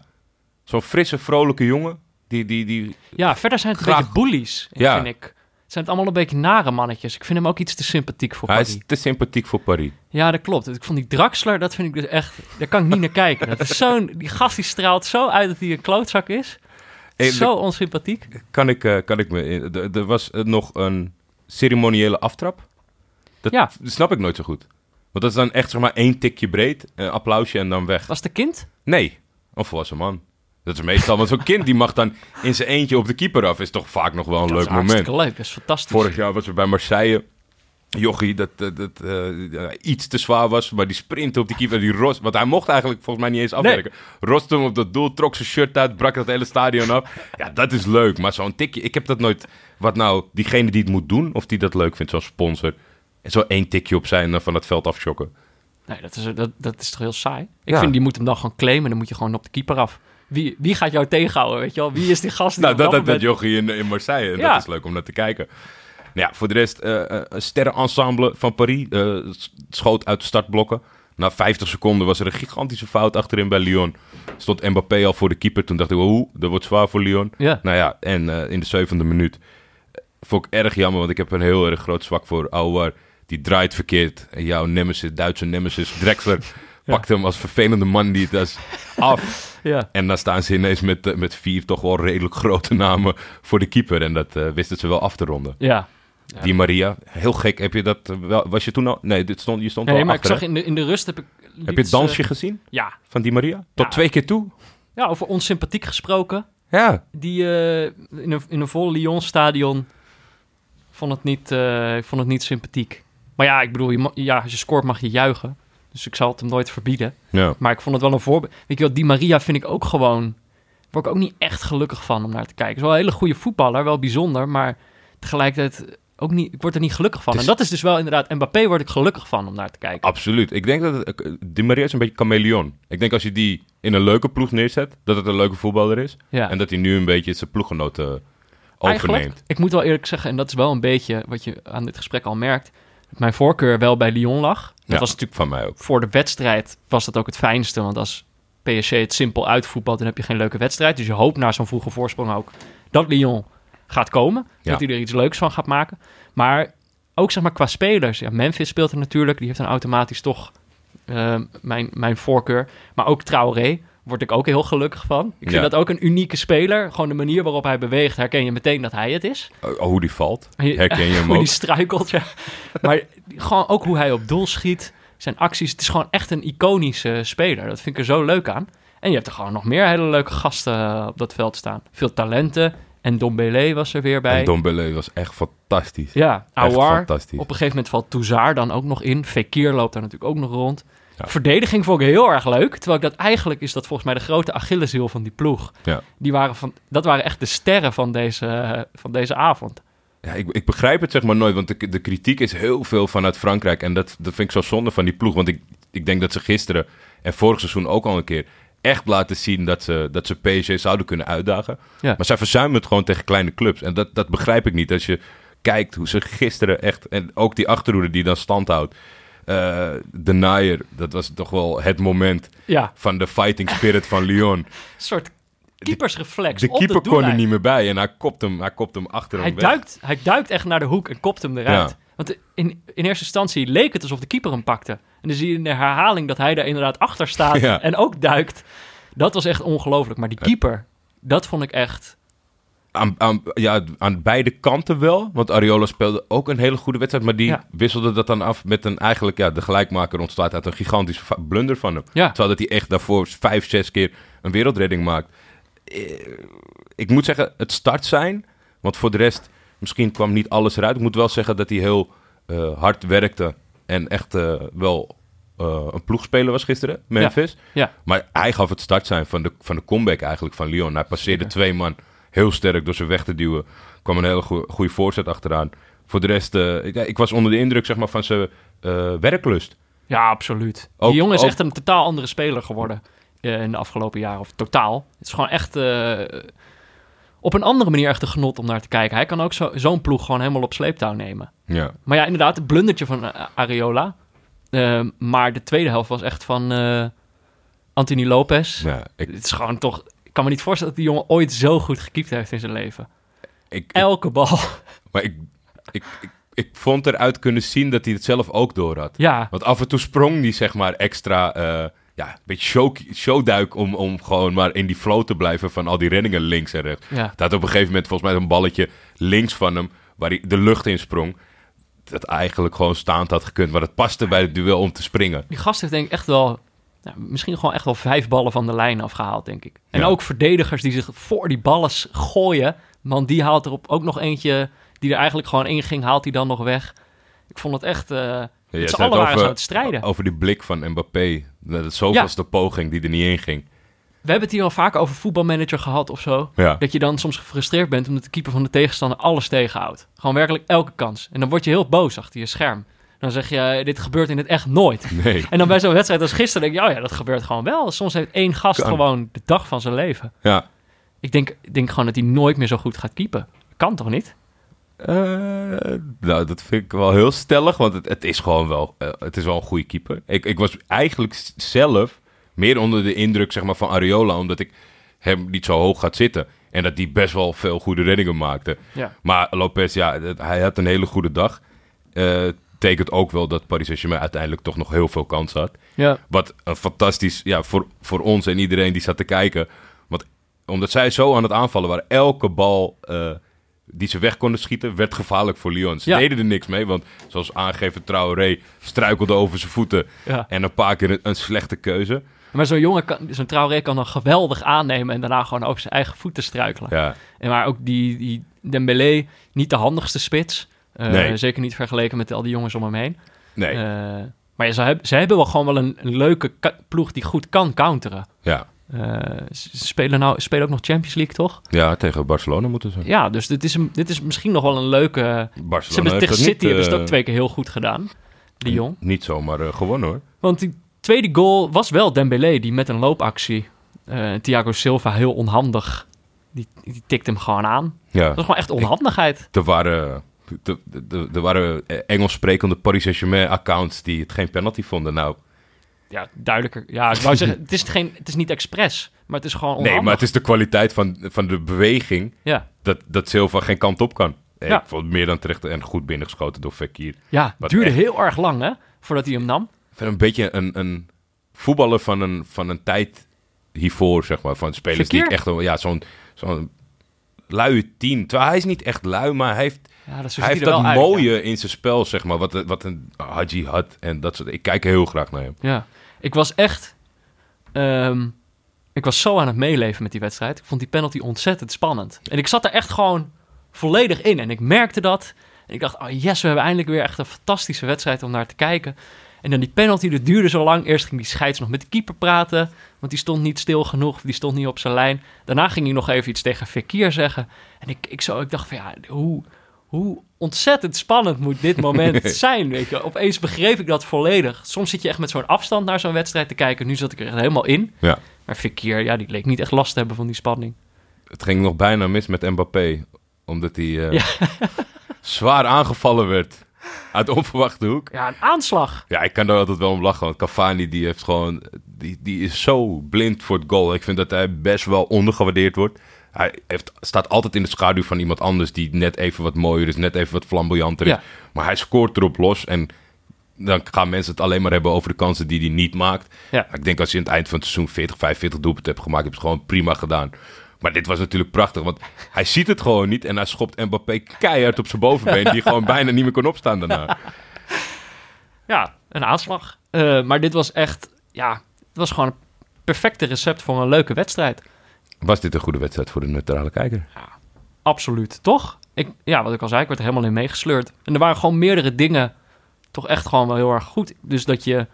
Zo'n frisse, vrolijke jongen. Die, die, die...
Ja, verder zijn het een beetje bullies,
Ja.
vind ik. Het zijn het allemaal een beetje nare mannetjes. Ik vind hem ook iets te sympathiek voor
Hij is te sympathiek voor Paris.
Ja, dat klopt. Ik vond die Draxler, dat vind ik dus echt... Daar kan ik niet naar kijken. Dat is zo'n... Die gast die straalt zo uit dat hij een klootzak is.
Hey,
zo onsympathiek.
Kan ik, eh, kan ik me... Er er was eh, nog een ceremoniële aftrap. Dat
Ja.
snap ik nooit zo goed. Want dat is dan echt zeg maar één tikje breed, een applausje en dan weg.
Was de kind?
Nee, een volwassen man. Dat is meestal, want zo'n kind die mag dan in zijn eentje op de keeper af. Is toch vaak nog wel een
dat
leuk
is
moment.
leuk. Dat is fantastisch.
Vorig jaar was er bij Marseille. Jochie, dat, dat, dat eh, iets te zwaar was, maar die sprintte op die keeper. Die rost, want hij mocht eigenlijk volgens mij niet eens afwerken. Roste hem op dat doel, trok zijn shirt uit, brak dat hele stadion af. Ja, dat is leuk, maar zo'n tikje, ik heb dat nooit... Wat nou, diegene die het moet doen, of die dat leuk vindt, zo'n sponsor... En zo één tikje op zijn en van het veld afschokken.
Nee, dat is, dat, dat is toch heel saai? Ik
Ja.
vind, die moet hem dan gewoon claimen. Dan moet je gewoon op de keeper af. Wie, wie gaat jou tegenhouden, weet je wel? Wie is die gast die
Nou, dat, dat, dat jochie in, in Marseille. En
Ja.
dat is leuk om naar te kijken. Nou ja, voor de rest, eh, eh, een sterrenensemble van Paris s- schoot uit de startblokken. Na 50 seconden was er een gigantische fout achterin bij Lyon. Stond Mbappé al voor de keeper. Toen dacht ik, oeh, dat wordt zwaar voor Lyon.
Ja.
Nou ja, en in de zevende minuut vond ik erg jammer, want ik heb een heel erg groot zwak voor Aouar. Die draait verkeerd. En jouw nemesis, Duitse nemesis, Drexler, pakt hem als vervelende man die het is af.
Ja.
En dan staan ze ineens met, eh, met vier toch wel redelijk grote namen voor de keeper. En dat eh, wisten ze wel af te ronden.
Ja. Ja.
Die Maria, heel gek. Heb je dat eh, wel? Was je toen al? Nee, dit stond, je stond
Nee,
al
maar ik
achter,
zag
hè?
in de, in de rust heb ik...
Heb je het dansje gezien
Ja.
van die Maria? Tot
Ja.
twee keer toe?
ja, over onsympathiek gesproken.
Ja.
Die in, een, in een vol Lyon-stadion vond het, niet, ik vond het niet sympathiek. Maar ja, ik bedoel, je ja, als je scoort mag je juichen. Dus ik zal het hem nooit verbieden.
ja.
Maar ik vond het wel een voorbeeld. Weet je wel, die Maria vind ik ook gewoon... Word ik ook niet echt gelukkig van om naar te kijken. Is wel een hele goede voetballer, wel bijzonder. Maar tegelijkertijd ook niet... Ik word er niet gelukkig van. En dat is dus wel inderdaad... Mbappé word ik gelukkig van om naar te kijken.
Absoluut. Ik denk dat het, eh, die Maria is een beetje chameleon. Ik denk als je die in een leuke ploeg neerzet, dat het een leuke voetballer is.
Ja.
En dat hij nu een beetje zijn ploeggenoten overneemt.
Eigenlijk, ik moet wel eerlijk zeggen, en dat is wel een beetje wat je aan dit gesprek al merkt, mijn voorkeur wel bij Lyon lag. Dat
Ja,
was natuurlijk
van mij ook.
voor de wedstrijd was dat ook het fijnste, want als PSG het simpel uitvoetbalt, dan heb je geen leuke wedstrijd. Dus je hoopt na zo'n vroege voorsprong ook dat Lyon gaat komen,
Ja.
dat hij er iets leuks van gaat maken. Maar ook zeg maar qua spelers, ja, Memphis speelt er natuurlijk, die heeft dan automatisch toch eh, mijn, mijn voorkeur. Maar ook Traoré word ik ook heel gelukkig van. Ik vind
Ja.
dat ook een unieke speler. Gewoon de manier waarop hij beweegt, herken je meteen dat hij het is.
Oh, hoe die valt. Herken je hem
Hoe
ook?
die struikelt, ja. maar gewoon ook hoe hij op doel schiet. Zijn acties. Het is gewoon echt een iconische speler. Dat vind ik er zo leuk aan. En je hebt er gewoon nog meer hele leuke gasten eh, op dat veld staan. Veel talenten. En Dombele was er weer bij.
En Dombele was echt fantastisch.
ja,
fantastisch.
Op een gegeven moment valt Touzard dan ook nog in. Fekir loopt daar natuurlijk ook nog rond.
Ja.
Verdediging vond ik heel erg leuk. Terwijl ik dat eigenlijk is dat volgens mij de grote Achilleshiel van die ploeg.
Ja.
Die waren van, dat waren echt de sterren van deze, van deze avond.
Ja, ik, ik begrijp het zeg maar nooit, want de, de kritiek is heel veel vanuit Frankrijk. En dat, dat vind ik zo zonde van die ploeg. Want ik, ik denk dat ze gisteren en vorig seizoen ook al een keer echt laten zien dat ze, dat ze PSG zouden kunnen uitdagen.
Ja.
Maar zij verzuimen het gewoon tegen kleine clubs. En dat, dat begrijp ik niet. Als je kijkt hoe ze gisteren echt... En ook die achterhoede die dan stand houdt. Eh, de Naaier, dat was toch wel het moment
Ja,
van de fighting spirit van Lyon.
een soort keepersreflex.
De
op
keeper
de
kon er niet meer bij en hij kopt hem, hij kopt hem achter
Hij
hem weg.
duikt, hij duikt echt naar de hoek en kopt hem eruit.
Ja.
Want in, in eerste instantie leek het alsof de keeper hem pakte. En dan zie je in de herhaling dat hij daar inderdaad achter staat
Ja.
en ook duikt. Dat was echt ongelooflijk. Maar die keeper, dat vond ik echt...
Aan, aan, ja, aan beide kanten wel. Want Ariola speelde ook een hele goede wedstrijd. Maar die
Ja.
wisselde dat dan af met een eigenlijk... Ja, de gelijkmaker ontstaat uit een gigantische blunder van hem.
Ja,
Terwijl dat hij echt daarvoor vijf, zes keer een wereldredding maakt. Eh, Ik moet zeggen, het start zijn. Want voor de rest, misschien kwam niet alles eruit. Ik moet wel zeggen dat hij heel eh, hard werkte. En echt eh, wel een ploegspeler was gisteren, Memphis.
ja.
Maar hij gaf het start zijn van de, van de comeback eigenlijk van Lyon. Hij passeerde
Zeker.
twee man heel sterk door ze weg te duwen. kwam een hele goe- goede voorzet achteraan. Voor de rest, eh, ik, ik was onder de indruk zeg maar, van zijn eh, werklust.
Ja, absoluut.
Ook-
die jongen is
ook-
echt een totaal andere speler geworden eh, in de afgelopen jaren. Of totaal. Het is gewoon echt op een andere manier echt een genot om naar te kijken. Hij kan ook zo- zo'n ploeg gewoon helemaal op sleeptouw nemen.
Ja.
Maar ja, inderdaad, het blundertje van Areola. Eh, maar de tweede helft was echt van Anthony Lopez.
ja ik,
Het is gewoon toch... Kan me niet voorstellen dat die jongen ooit zo goed gekiept heeft in zijn leven.
ik, ik-
Elke bal.
maar ik, ik, ik, ik vond eruit kunnen zien dat hij het zelf ook door had.
Ja,
Want af en toe sprong hij zeg maar extra, eh, ja, een beetje show, showduik om, om gewoon maar in die flow te blijven van al die reddingen links en rechts.
ja.
Had op een gegeven moment volgens mij een balletje links van hem, waar hij de lucht in sprong. Dat eigenlijk gewoon staand had gekund, maar het paste bij het duel om te springen.
Die gast heeft denk ik echt wel... misschien gewoon echt wel vijf ballen van de lijn afgehaald, denk ik. En
Ja.
ook verdedigers die zich voor die ballen gooien. Want die haalt er op ook nog eentje die er eigenlijk gewoon in ging, haalt hij dan nog weg. Ik vond het echt... eh
Ja,
allen
het
waren ze aan het strijden.
Over die blik van Mbappé. Dat het zoveelste poging die er niet in ging.
We hebben het hier al vaak over voetbalmanager gehad of zo.
Ja.
Dat je dan soms gefrustreerd bent omdat de keeper van de tegenstander alles tegenhoudt. Gewoon werkelijk elke kans. En dan word je heel boos achter je scherm. Dan zeg je, dit gebeurt in het echt nooit.
Nee.
En dan bij zo'n wedstrijd als gisteren denk je, oh ja, dat gebeurt gewoon wel. Soms heeft één gast
Kan.
gewoon de dag van zijn leven.
Ja.
Ik denk, denk gewoon dat hij nooit meer zo goed gaat keepen. Kan toch niet?
Eh, nou, dat vind ik wel heel stellig, want het, het is gewoon wel, eh, het is wel een goede keeper. Ik, ik was eigenlijk zelf meer onder de indruk zeg maar, van Areola, omdat ik hem niet zo hoog gaat zitten. En dat hij best wel veel goede reddingen maakte.
Ja.
Maar Lopez, ja, hij had een hele goede dag. Eh tekent ook wel dat Paris Saint-Germain uiteindelijk toch nog heel veel kans had.
Ja.
Wat een fantastisch, ja, voor, voor ons en iedereen die zat te kijken. Want omdat zij zo aan het aanvallen waren, elke bal eh, die ze weg konden schieten, werd gevaarlijk voor Lyon. Ze
Ja.
deden er niks mee, want zoals aangegeven Traoré struikelde over zijn voeten.
ja.
En een paar keer een, een slechte keuze.
Maar zo'n jongen, kan, zo'n Traoré kan dan geweldig aannemen en daarna gewoon over zijn eigen voeten struikelen.
Ja,
En maar ook die, die Dembélé, niet de handigste spits. Eh,
Nee.
Zeker niet vergeleken met al die jongens om hem heen.
nee,
Eh, maar ja, ze, hebben, ze hebben wel gewoon wel een, een leuke ploeg die goed kan counteren.
ja.
Eh, ze ze spelen, nou, ze spelen ook nog Champions League, toch?
ja, tegen Barcelona moeten ze.
Ja, dus dit is, een, dit is misschien nog wel een leuke... Ze
Barcelona
hebben
heeft
tegen City
niet,
hebben ze het ook twee keer heel goed gedaan. Lyon.
Niet zomaar eh, gewonnen hoor.
Want die tweede goal was wel Dembélé, die met een loopactie... Thiago Silva heel onhandig. Die, die tikt hem gewoon aan.
Ja,
Dat is gewoon echt onhandigheid.
er waren, er, waren Engels sprekende Paris Saint-Germain accounts die het geen penalty vonden. Nou,
Ja, duidelijker. Ja, ik wou zeggen, het is, geen, het is niet expres, maar het is gewoon onhandig.
nee, maar het is de kwaliteit van, van de beweging
Ja,
dat, dat Silva geen kant op kan.
Ja.
Ik vond het meer dan terecht en goed binnengeschoten door Fekir.
ja het duurde
echt-
heel erg lang, hè, voordat hij hem nam.
Een beetje een, een voetballer van een, van een tijd hiervoor, zeg maar. Van spelers die echt... Ja, zo'n zo'n luie team. Terwijl hij is niet echt lui, maar hij heeft,
Ja, dat zo
hij heeft dat
uit,
mooie in zijn spel, zeg maar. Wat, wat een Haji had en dat soort... Ik kijk heel graag naar hem.
Ja. ik was echt... ehm, ik was zo aan het meeleven met die wedstrijd. Ik vond die penalty ontzettend spannend. En ik zat er echt gewoon volledig in. En ik merkte dat. En ik dacht, oh yes, we hebben eindelijk weer echt een fantastische wedstrijd om naar te kijken. En dan die penalty, dat duurde zo lang. Eerst ging die scheids nog met de keeper praten. Want die stond niet stil genoeg. Die stond niet op zijn lijn. Daarna ging hij nog even iets tegen Fekir zeggen. En ik, ik, zo, ik dacht van ja, hoe, hoe ontzettend spannend moet dit moment zijn. Weet je? Opeens begreep ik dat volledig. Soms zit je echt met zo'n afstand naar zo'n wedstrijd te kijken. Nu zat ik er echt helemaal in.
Ja.
Maar Fekir, ja, die leek niet echt last te hebben van die spanning.
Het ging nog bijna mis met Mbappé. Omdat hij eh,
Ja.
zwaar aangevallen werd. Uit onverwachte hoek.
Ja, een aanslag.
Ja, ik kan daar altijd wel om lachen. Want Cavani die heeft gewoon, die, die is zo blind voor het goal. Ik vind dat hij best wel ondergewaardeerd wordt. Hij heeft, staat altijd in de schaduw van iemand anders die net even wat mooier is, net even wat flamboyanter is.
Ja.
Maar hij scoort erop los en dan gaan mensen het alleen maar hebben over de kansen die hij niet maakt.
Ja.
Ik denk als je aan het eind van het seizoen 40, 45 doelpunten hebt gemaakt, heb je het gewoon prima gedaan. Maar dit was natuurlijk prachtig, want hij ziet het gewoon niet en hij schopt Mbappé keihard op zijn bovenbeen, die gewoon bijna niet meer kon opstaan daarna.
Ja, een aanslag. Eh, maar dit was echt, ja, het was gewoon een perfecte recept voor een leuke wedstrijd.
Was dit een goede wedstrijd voor de neutrale kijker?
Absoluut, toch? Ik, ja, wat ik al zei, ik werd er helemaal in meegesleurd. En er waren gewoon meerdere dingen toch echt gewoon wel heel erg goed. Dus dat je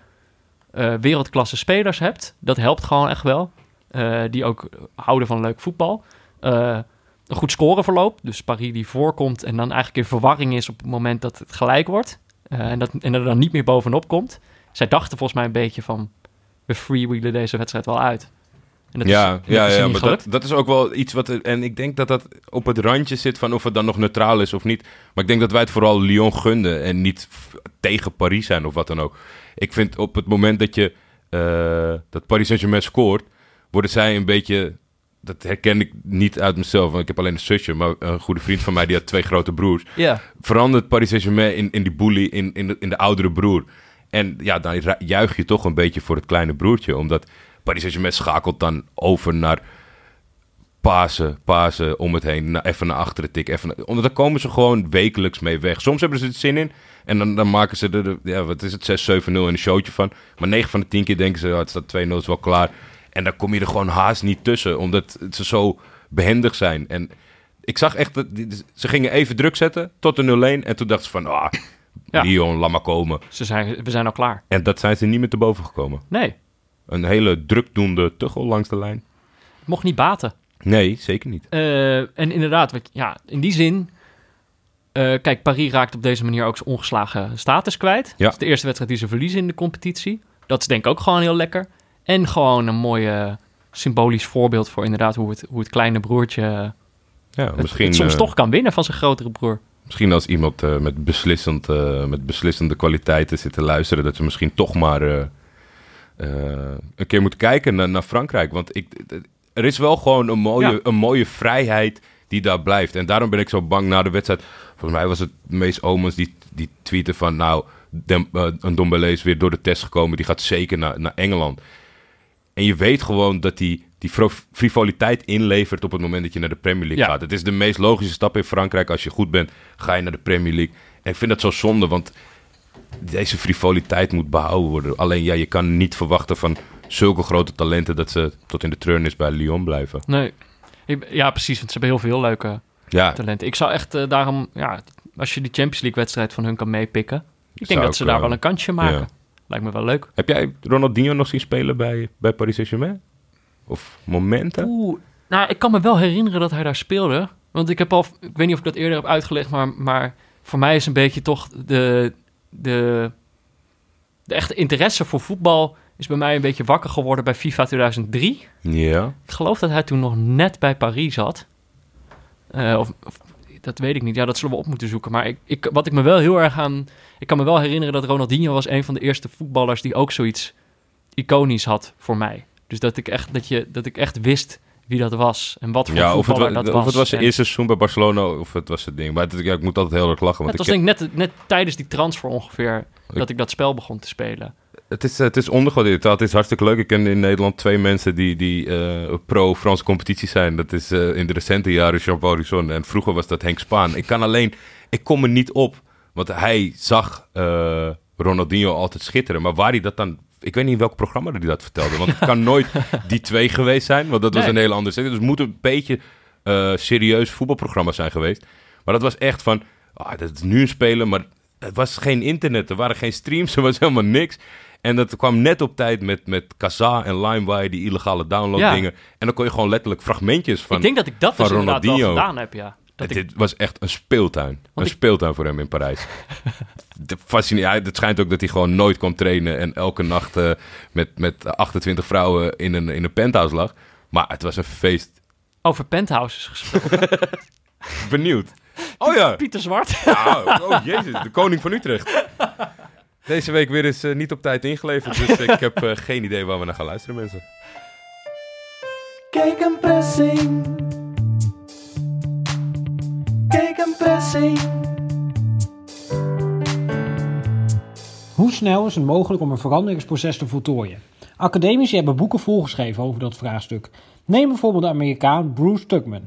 eh, wereldklasse spelers hebt, dat helpt gewoon echt wel. Eh, die ook houden van leuk voetbal. Eh, een goed scoreverloop. Dus Paris die voorkomt en dan eigenlijk in verwarring is op het moment dat het gelijk wordt. En, dat, en er dan niet meer bovenop komt. zij dachten volgens mij een beetje van... we freewheelen deze wedstrijd wel uit. En dat
ja,
is, dat
ja,
is
ja
niet
maar
gelukt.
dat, dat is ook wel iets wat... En ik denk dat dat op het randje zit van of het dan nog neutraal is of niet. Maar ik denk dat wij het vooral Lyon gunden en niet tegen Paris zijn of wat dan ook. Ik vind op het moment dat je... eh, dat Paris Saint-Germain scoort, worden zij een beetje... Dat herken ik niet uit mezelf, want ik heb alleen een zusje. Maar een goede vriend van mij, die had twee grote broers.
Ja,
verandert Paris Saint-Germain in, in die bully, in, in, de, in de oudere broer. En ja, dan juich je toch een beetje voor het kleine broertje. Omdat Paris Saint-Germain schakelt dan over naar pasen, pasen om het heen. na- even naar achteren tik. Even naar- omdat daar komen ze gewoon wekelijks mee weg. Soms hebben ze er zin in. En dan, dan maken ze er, de, ja, wat is het, 6-7-0 in een showtje van. Maar 9 van de 10 keer denken ze, ja, het staat 2-0, is wel klaar. En dan kom je er gewoon haast niet tussen. Omdat ze zo behendig zijn. En ik zag echt, dat ze gingen even druk zetten tot de 0-1. En toen dachten ze van, ah,
Ja.
Lyon, laat maar komen.
ze zijn, we zijn al klaar.
En dat zijn ze niet meer te boven gekomen.
Nee,
Een hele drukdoende tuchel langs de lijn.
het mocht niet baten.
Nee, zeker niet.
Eh, en inderdaad, ja, in die zin... eh, kijk, Paris raakt op deze manier ook zijn ongeslagen status kwijt.
Ja.
Dat is de eerste wedstrijd die ze verliezen in de competitie. Dat is denk ik ook gewoon heel lekker. En gewoon een mooi eh, symbolisch voorbeeld voor inderdaad hoe het, hoe het kleine broertje
Ja,
het,
misschien,
het soms
eh,
toch kan winnen van zijn grotere broer.
misschien als iemand eh, met, beslissend, eh, met beslissende kwaliteiten zit te luisteren... dat ze misschien toch maar eh, eh, een keer moeten kijken naar, naar Frankrijk. Want ik, er is wel gewoon een mooie,
Ja.
een mooie vrijheid die daar blijft. En daarom ben ik zo bang na de wedstrijd. Volgens mij was het meest Omens die, die tweette van... nou, Dem, eh, een Dombele is weer door de test gekomen. Die gaat zeker naar, naar Engeland. En je weet gewoon dat die, die frivoliteit inlevert op het moment dat je naar de Premier League
Ja.
gaat. Het is de meest logische stap in Frankrijk. Als je goed bent, ga je naar de Premier League. En ik vind dat zo zonde, want deze frivoliteit moet behouden worden. Alleen ja, je kan niet verwachten van zulke grote talenten dat ze tot in de treurnis bij Lyon blijven.
Nee. Ja, precies. Want ze hebben heel veel leuke
Ja,
talenten. Ik zou echt eh, daarom, ja, als je die Champions League wedstrijd van hun kan meepikken. Ik denk
Zou
dat ze daar wel een kansje maken.
ja.
Lijkt me wel leuk.
heb jij Ronaldinho nog zien spelen bij, bij Paris Saint-Germain? Of momenten?
Oeh, nou, ik kan me wel herinneren dat hij daar speelde. Want ik heb al, ik weet niet of ik dat eerder heb uitgelegd, maar, maar voor mij is een beetje toch de, de, de echte interesse voor voetbal is bij mij een beetje wakker geworden bij FIFA 2003.
Ja.
Ik geloof dat hij toen nog net bij Paris zat. Eh, of, of- dat weet ik niet. Ja, dat zullen we op moeten zoeken. Maar ik, ik, wat ik me wel heel erg aan... Ik kan me wel herinneren dat Ronaldinho was een van de eerste voetballers... die ook zoiets iconisch had voor mij. Dus dat ik echt, dat je, dat ik echt wist wie dat was. En wat voor
Ja, of het,
dat
of
was.
het was zijn eerste seizoen bij Barcelona of het was het ding. Maar het- ja, ik moet altijd heel erg lachen.
het
Want
was
ik,
denk ik net, net tijdens die transfer ongeveer... dat ik dat spel begon te spelen.
het, is, het is ondergewaardeerd. Het is hartstikke leuk. Ik ken in Nederland twee mensen die, die eh, pro-Franse competitie zijn. Dat is eh, in de recente jaren Jean-Paul Risson. En vroeger was dat Henk Spaan. Ik kan alleen... Ik kom er niet op. Want hij zag eh, Ronaldinho altijd schitteren. Maar waar hij dat dan... Ik weet niet in welk programma hij dat vertelde. Want het kan nooit die twee geweest zijn. Want dat was
Nee.
een hele andere setting. Dus het moet een beetje eh, serieus voetbalprogramma zijn geweest. Maar dat was echt van... Ah, dat is nu een spelen, maar het was geen internet. Er waren geen streams, er was helemaal niks. En dat kwam net op tijd met, met Kazaa en LimeWire, die illegale download
Ja.
dingen. En dan kon je gewoon letterlijk fragmentjes van...
ik denk dat ik dat
van
dus inderdaad wel
Ronaldinho.
gedaan heb, ja. Dat ik,
Dit was echt een speeltuin. een
ik-
speeltuin voor hem in Parijs. Fascinerend. Het schijnt ook dat hij gewoon nooit kon trainen en elke nacht eh, met, met 28 vrouwen in een, in een penthouse lag. Maar het was een feest.
over penthouses gesproken.
Benieuwd. Oh ja.
Pieter Zwart.
Ah, oh jezus, de koning van Utrecht. Deze week weer eens eh, niet op tijd ingeleverd, dus ik heb eh, geen idee waar we naar gaan luisteren, mensen.
Kijk een pressing.
Hoe snel is het mogelijk om een veranderingsproces te voltooien? Academici hebben boeken volgeschreven over dat vraagstuk. Neem bijvoorbeeld de Amerikaan Bruce Tuckman.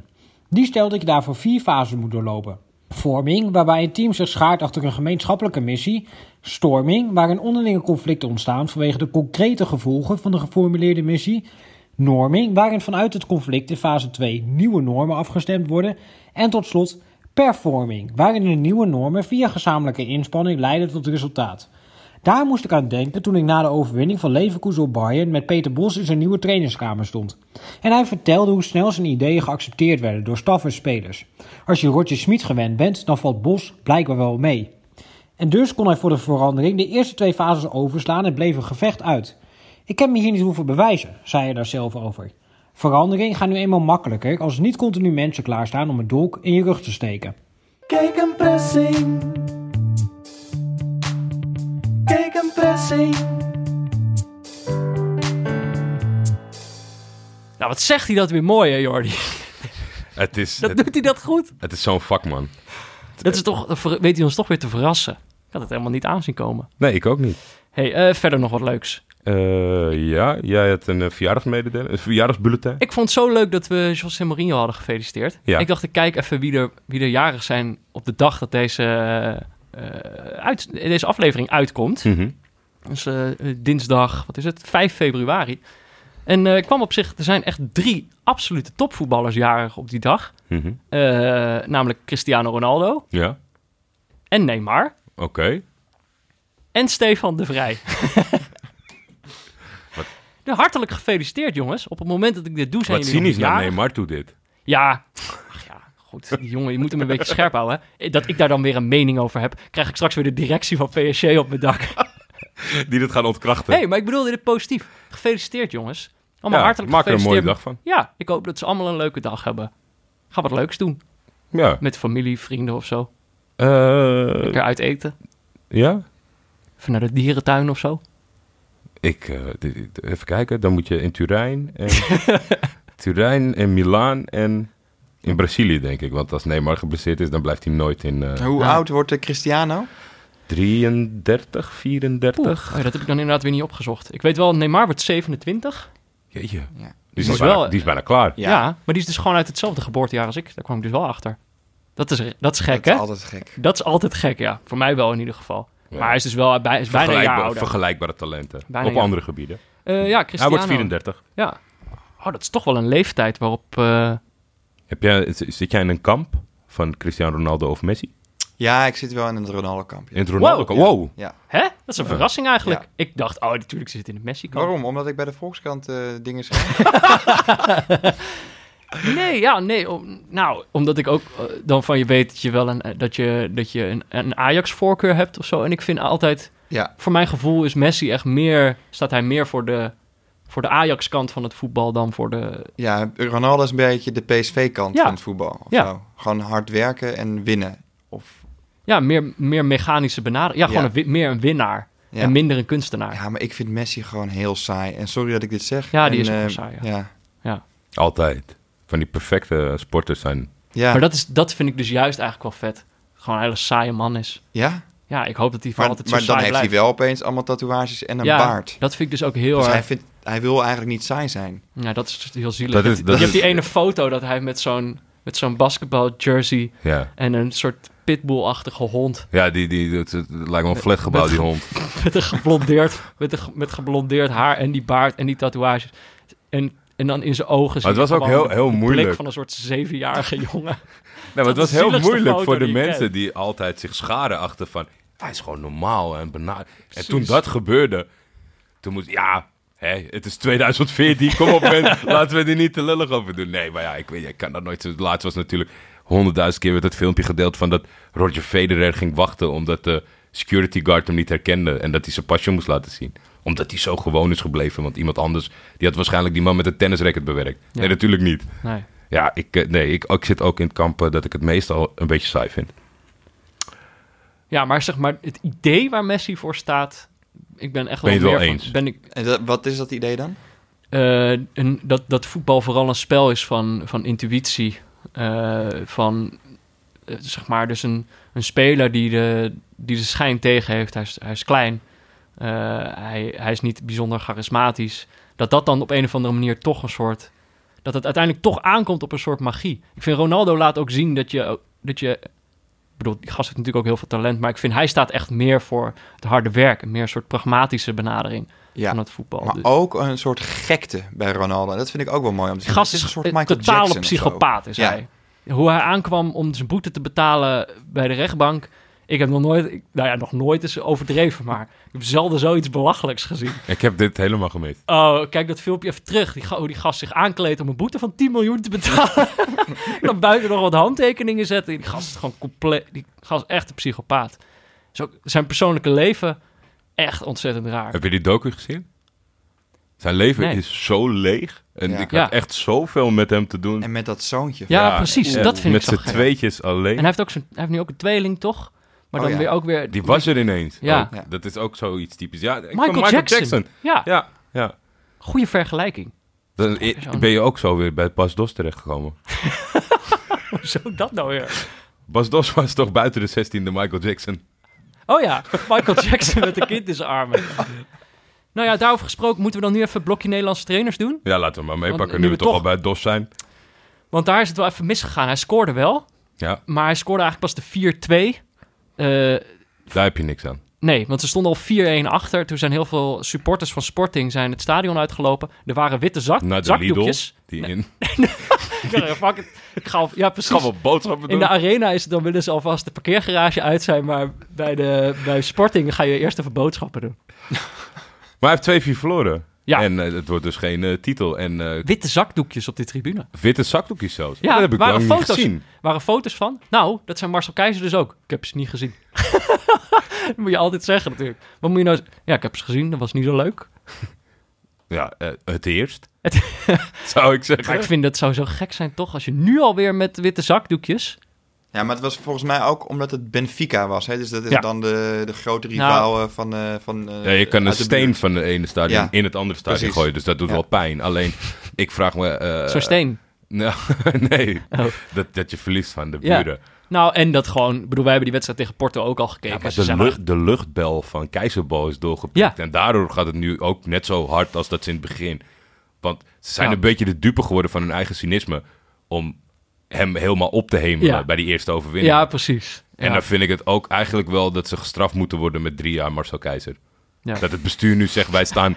Die stelt dat je daarvoor vier fasen moet doorlopen. Vorming, waarbij een team zich schaart achter een gemeenschappelijke missie. Storming, waarin onderlinge conflicten ontstaan vanwege de concrete gevolgen van de geformuleerde missie. Norming, waarin vanuit het conflict in fase 2 nieuwe normen afgestemd worden. En tot slot performing, waarin de nieuwe normen via gezamenlijke inspanning leiden tot resultaat. Daar moest ik aan denken toen ik na de overwinning van Leverkusen op Bayern met Peter Bos in zijn nieuwe trainingskamer stond. En hij vertelde hoe snel zijn ideeën geaccepteerd werden door staf en spelers. Als je Roger Smit gewend bent, dan valt Bos blijkbaar wel mee. En dus kon hij voor de verandering de eerste twee fases overslaan en bleef een gevecht uit. Ik heb me hier niet hoeven bewijzen, zei hij daar zelf over. Verandering gaat nu eenmaal makkelijker als er niet continu mensen klaarstaan om een dolk in je rug te steken.
Kijk een pressing. Kijk een pressing.
Nou, wat zegt hij dat weer mooi, hè, Jordi?
Het is,
Dat
het,
doet hij dat goed.
het is zo'n vakman.
Dat is toch, weet hij ons toch weer te verrassen. Ik had het helemaal niet aanzien komen.
Nee, ik ook niet.
hey, eh, verder nog wat leuks.
Eh, ja, jij had een uh, verjaardagsmededeling, een verjaardagsbulletin.
Ik vond het zo leuk dat we José Mourinho hadden gefeliciteerd.
Ja.
Ik dacht, ik kijk even wie er, wie er jarig zijn op de dag dat deze, eh, uit, deze aflevering uitkomt. Dus eh, dinsdag, wat is het? 5 februari. En eh, ik kwam op zich, er zijn echt drie absolute topvoetballers jarig op die dag.
Mhm.
Eh, namelijk Cristiano Ronaldo
Ja,
en Neymar
oké.
en Stefan de Vrij. Hartelijk gefeliciteerd, jongens. Op het moment dat ik dit doe, zijn
Wat
jullie
cynisch naar. Neymar toe dit.
Ja, ach ja, goed. Die jongen, je moet hem een beetje scherp houden. hè. Dat ik daar dan weer een mening over heb, krijg ik straks weer de directie van PSG op mijn dak.
Die dit gaan ontkrachten.
Nee, maar ik bedoelde dit positief. Gefeliciteerd, jongens. Allemaal
ja,
hartelijk
maak er een mooie
gefeliciteerd.
dag van.
Ja, ik hoop dat ze allemaal een leuke dag hebben. Ga wat leuks doen.
Ja.
Met familie, vrienden of zo.
Eh,
Lekker uit eten.
ja?
Even naar de dierentuin of zo.
Ik, eh, even kijken, dan moet je in Turijn en Turijn en Milaan en in Brazilië, denk ik. Want als Neymar geblesseerd is, dan blijft hij nooit in eh,
Hoe oud wordt de Cristiano?
33, 34.
Oeh, oh, dat heb ik dan inderdaad weer niet opgezocht. Ik weet wel, Neymar wordt 27.
Jeetje.
Ja.
Die,
Die
is
is
bijna,
wel-
die is bijna klaar.
Ja.
Ja.
maar die is dus gewoon uit hetzelfde geboortejaar als ik. Daar kwam ik dus wel achter. Dat is, dat is gek,
dat is
hè?
altijd gek.
Dat is altijd gek, ja. Voor mij wel in ieder geval.
Ja.
Maar hij is dus wel bij, is bijna een jaar
Vergelijkbaar-
ouder.
vergelijkbare talenten.
Bijna
op
jaar.
andere gebieden.
Eh, ja,
Hij
Cristiano.
wordt 34.
Ja. Oh, dat is toch wel een leeftijd waarop... eh,
Heb jij, zit jij in een kamp van Cristiano Ronaldo of Messi?
Ja, ik zit wel in het Ronaldo-kamp. ja.
In het Ronaldo kamp?
Ja.
Wow.
Ja.
Hè? Dat is een verrassing eigenlijk.
Ja.
Ik dacht, oh, natuurlijk zit het in het Messi-kamp.
Waarom? Omdat ik bij de Volkskrant eh, dingen schrijf?
Nee, ja, nee. om- nou, omdat ik ook eh, dan van je weet dat je wel een, eh, dat je, dat je een, een Ajax-voorkeur hebt of zo. En ik vind altijd,
ja.
voor mijn gevoel is Messi echt meer, staat hij meer voor de, voor de Ajax-kant van het voetbal dan voor de...
ja, Ronaldo is een beetje de PSV-kant
Ja.
van het voetbal. Of
Ja.
Gewoon hard werken en winnen. Of,
Ja, meer, meer mechanische benadering. Ja, gewoon
Ja.
Een, wi- meer een winnaar
ja.
en minder een kunstenaar.
ja, maar ik vind Messi gewoon heel saai. En sorry dat ik dit zeg.
Ja, die
En,
is
eh,
saai, ja.
Ja.
Altijd. Van die perfecte sporters zijn...
Ja.
Maar dat, is, dat vind ik dus juist eigenlijk wel vet. Gewoon een hele saaie man is.
ja?
Ja, ik hoop dat hij voor
Maar,
altijd zo
maar dan heeft hij wel opeens allemaal tatoeages en een
ja,
baard.
dat vind ik dus ook heel
Dus
erg...
hij, vindt, hij wil eigenlijk niet saai zijn.
Ja, dat is heel zielig.
Dat
je
is- dat
je hebt die ene foto dat hij met zo'n, met zo'n basketbal jersey
Ja,
en een soort pitbull-achtige hond
ja die, die, het, het lijkt wel een flatgebouw, die hond.
met een geblondeerd, met, een, met geblondeerd haar en die baard en die tatoeages. En, en dan in zijn ogen zie
het was ook heel-
de-
heel moeilijk.
blik van een soort zevenjarige jongen.
Nee, maar het was heel moeilijk voor de
die
mensen die altijd zich scharen achter van... Hij is gewoon normaal en bena- En toen dat gebeurde, toen moest... Ja, hè, het is 2014, kom op man, laten we er niet te lullig over doen. Nee, maar ja, ik weet, ik kan dat nooit... zo- Laatst was natuurlijk honderdduizend keer werd het filmpje gedeeld van dat Roger Federer ging wachten omdat de security guard hem niet herkende en dat hij zijn pasje moest laten zien. Omdat hij zo gewoon is gebleven, want iemand anders, die had waarschijnlijk die man met een tennisracket bewerkt.
Ja.
Nee, natuurlijk niet.
Nee.
Ja, ik, eh, nee, ik, ik zit ook in het kamp eh, dat ik het meestal een beetje saai vind.
Ja, maar zeg maar, het idee waar Messi voor staat, ik ben echt
Ben je
wel
het wel
meer
eens?
van, ben ik,
En dat, wat is dat idee dan?
eh, een, dat, dat voetbal vooral een spel is van, van intuïtie. eh, van, zeg maar, dus een, een speler die de, die de schijn tegen heeft. Hij is, hij is klein. Eh, hij, hij is niet bijzonder charismatisch. Dat dat dan op een of andere manier toch een soort... Dat het uiteindelijk toch aankomt op een soort magie. Ik vind Ronaldo laat ook zien dat je... Dat je ik bedoel, die gast heeft natuurlijk ook heel veel talent. Maar ik vind hij staat echt meer voor het harde werk. Meer een soort pragmatische benadering
Ja.
van het voetbal.
Maar
Dus-
ook een soort gekte bij Ronaldo. Dat vind ik ook wel mooi om te zien.
gast is
een soort Michael
totale
Jackson
psychopaat, is
Ja.
hij. Hoe hij aankwam om zijn boete te betalen bij de rechtbank. Ik heb nog nooit, ik- nou ja, nog nooit is overdreven, maar ik heb zelden zoiets belachelijks gezien.
Ik heb dit helemaal gemist.
Oh, kijk dat filmpje even terug. Die, hoe die gast zich aankleedt om een boete van 10 miljoen te betalen. dan buiten nog wat handtekeningen zetten. Die gast is gewoon compleet, die gast is echt een psychopaat. Zo, zijn persoonlijke leven echt ontzettend raar.
Heb je die docu gezien? Zijn leven
Nee.
is zo leeg. En
Ja.
ik had
Ja.
echt zoveel met hem te doen.
En met dat zoontje.
Ja, precies. dat vind
met
ik zo
z'n
gek.
tweetjes alleen.
En hij heeft, ook zijn, hij heeft nu ook een tweeling, toch? Maar
Oh,
dan
ja.
weer ook weer...
Die was er ineens.
Ja.
ook.
Ja.
Dat is ook zoiets typisch. Ja,
Michael, Jackson. Ja,
Ja, ja.
goede vergelijking.
Dan ben je ook zo weer bij Bas Dos terechtgekomen.
Zo dat nou weer?
Bas Dos was toch buiten de 16e Michael Jackson?
Oh ja, Michael Jackson met een kind in zijn armen. Nou ja, daarover gesproken, moeten we dan nu even het blokje Nederlandse trainers doen?
Ja, laten we maar meepakken nu
nu
we
we
toch
toch-
al bij Dos zijn.
Want daar is het wel even misgegaan. Hij scoorde wel,
Ja,
maar hij scoorde eigenlijk pas de 4-2. Eh,
daar heb je niks aan.
nee, want ze stonden al 4-1 achter. Toen zijn heel veel supporters van Sporting zijn het stadion uitgelopen. Er waren witte zak,
Naar de Lidl,
zakdoekjes.
die in...
Ja, fuck it. Ik ga, ja, precies.
Gaan we boodschappen
In
doen?
de arena is het dan willen ze alvast de parkeergarage uit zijn, maar bij, de, bij Sporting ga je eerst even boodschappen doen.
Maar hij heeft 2-4 verloren.
Ja.
En eh, het wordt dus geen eh, titel. En eh,
Witte zakdoekjes op de tribune.
witte zakdoekjes zelfs.
Ja,
dat heb ik
waren
lang niet
foto's.
gezien.
waren foto's van. Nou, dat zijn Marcel Keizer dus ook. Ik heb ze niet gezien. dat moet je altijd zeggen natuurlijk. Wat moet je nou... Ja, ik heb ze gezien. Dat was niet zo leuk.
Ja, het eerst.
Het-
Zou ik zeggen.
Maar ik vind dat zou zo gek zijn toch? Als je nu alweer met witte zakdoekjes...
Ja, maar het was volgens mij ook omdat het Benfica was. Hè? Dus dat is
Ja.
dan de, de grote rivaal eh, van... eh, van eh,
Ja, je kan een
uit de
steen
buurt.
van de ene stadion
Ja.
in het andere stadion
Precies.
gooien. Dus dat doet
Ja.
wel pijn. Alleen, ik vraag me... eh,
Zo'n steen.
Nou, nee,
Oh.
dat, dat je verliest van de
Ja.
buren.
Nou, en dat gewoon... Ik bedoel, wij hebben die wedstrijd tegen Porto ook al
Ja,
gekeken.
maar
Ze
de,
zijn
lucht, de luchtbel van Keizerbal is doorgeprikt.
Ja.
En daardoor gaat het nu ook net zo hard als dat ze in het begin. Want ze zijn
Ja.
een beetje de dupe geworden van hun eigen cynisme. Om hem helemaal op te hemelen
Ja.
bij die eerste overwinning.
Ja, precies.
En
Ja.
dan vind ik het ook eigenlijk wel dat ze gestraft moeten worden met drie jaar Marcel Keizer.
Ja.
Dat het bestuur nu zegt, wij staan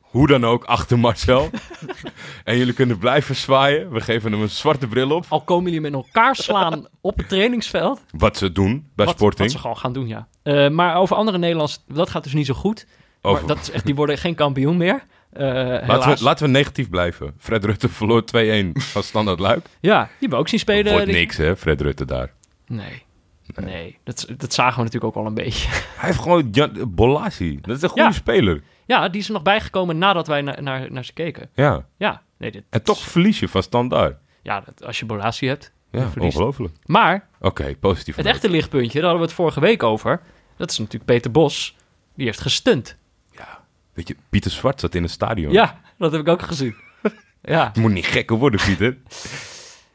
hoe dan ook achter Marcel. en jullie kunnen blijven zwaaien. We geven hem een zwarte bril op.
Al komen jullie met elkaar slaan op het trainingsveld.
Wat ze doen bij
wat,
Sporting.
Wat ze gewoon gaan doen, ja. Eh, maar over andere Nederlands, dat gaat dus niet zo goed.
Over-
Maar dat is echt, die worden geen kampioen meer. Eh,
Laten we, laten we negatief blijven. Fred Rutte verloor 2-1 van Standard Luik.
Ja, die hebben we ook zien spelen.
Wordt niks, hè, Fred Rutte daar.
Nee. Nee, dat, dat zagen we natuurlijk ook al een beetje.
Hij heeft gewoon Jan, Bolasi. Dat is een goede
Ja.
speler.
Ja, die is er nog bijgekomen nadat wij na- naar, naar ze keken.
Ja.
Ja, nee, dit,
En toch verlies je van Standaard.
Ja, dat, als je Bolasie hebt.
Ja, ongelooflijk.
Maar
Oké, positief.
het echte lichtpuntje, daar hadden we het vorige week over. Dat is natuurlijk Peter Bos. Die heeft gestunt.
Weet je, Pieter Zwart zat in een stadion.
Ja, dat heb ik ook gezien. Ja.
Het moet niet gekker worden, Pieter.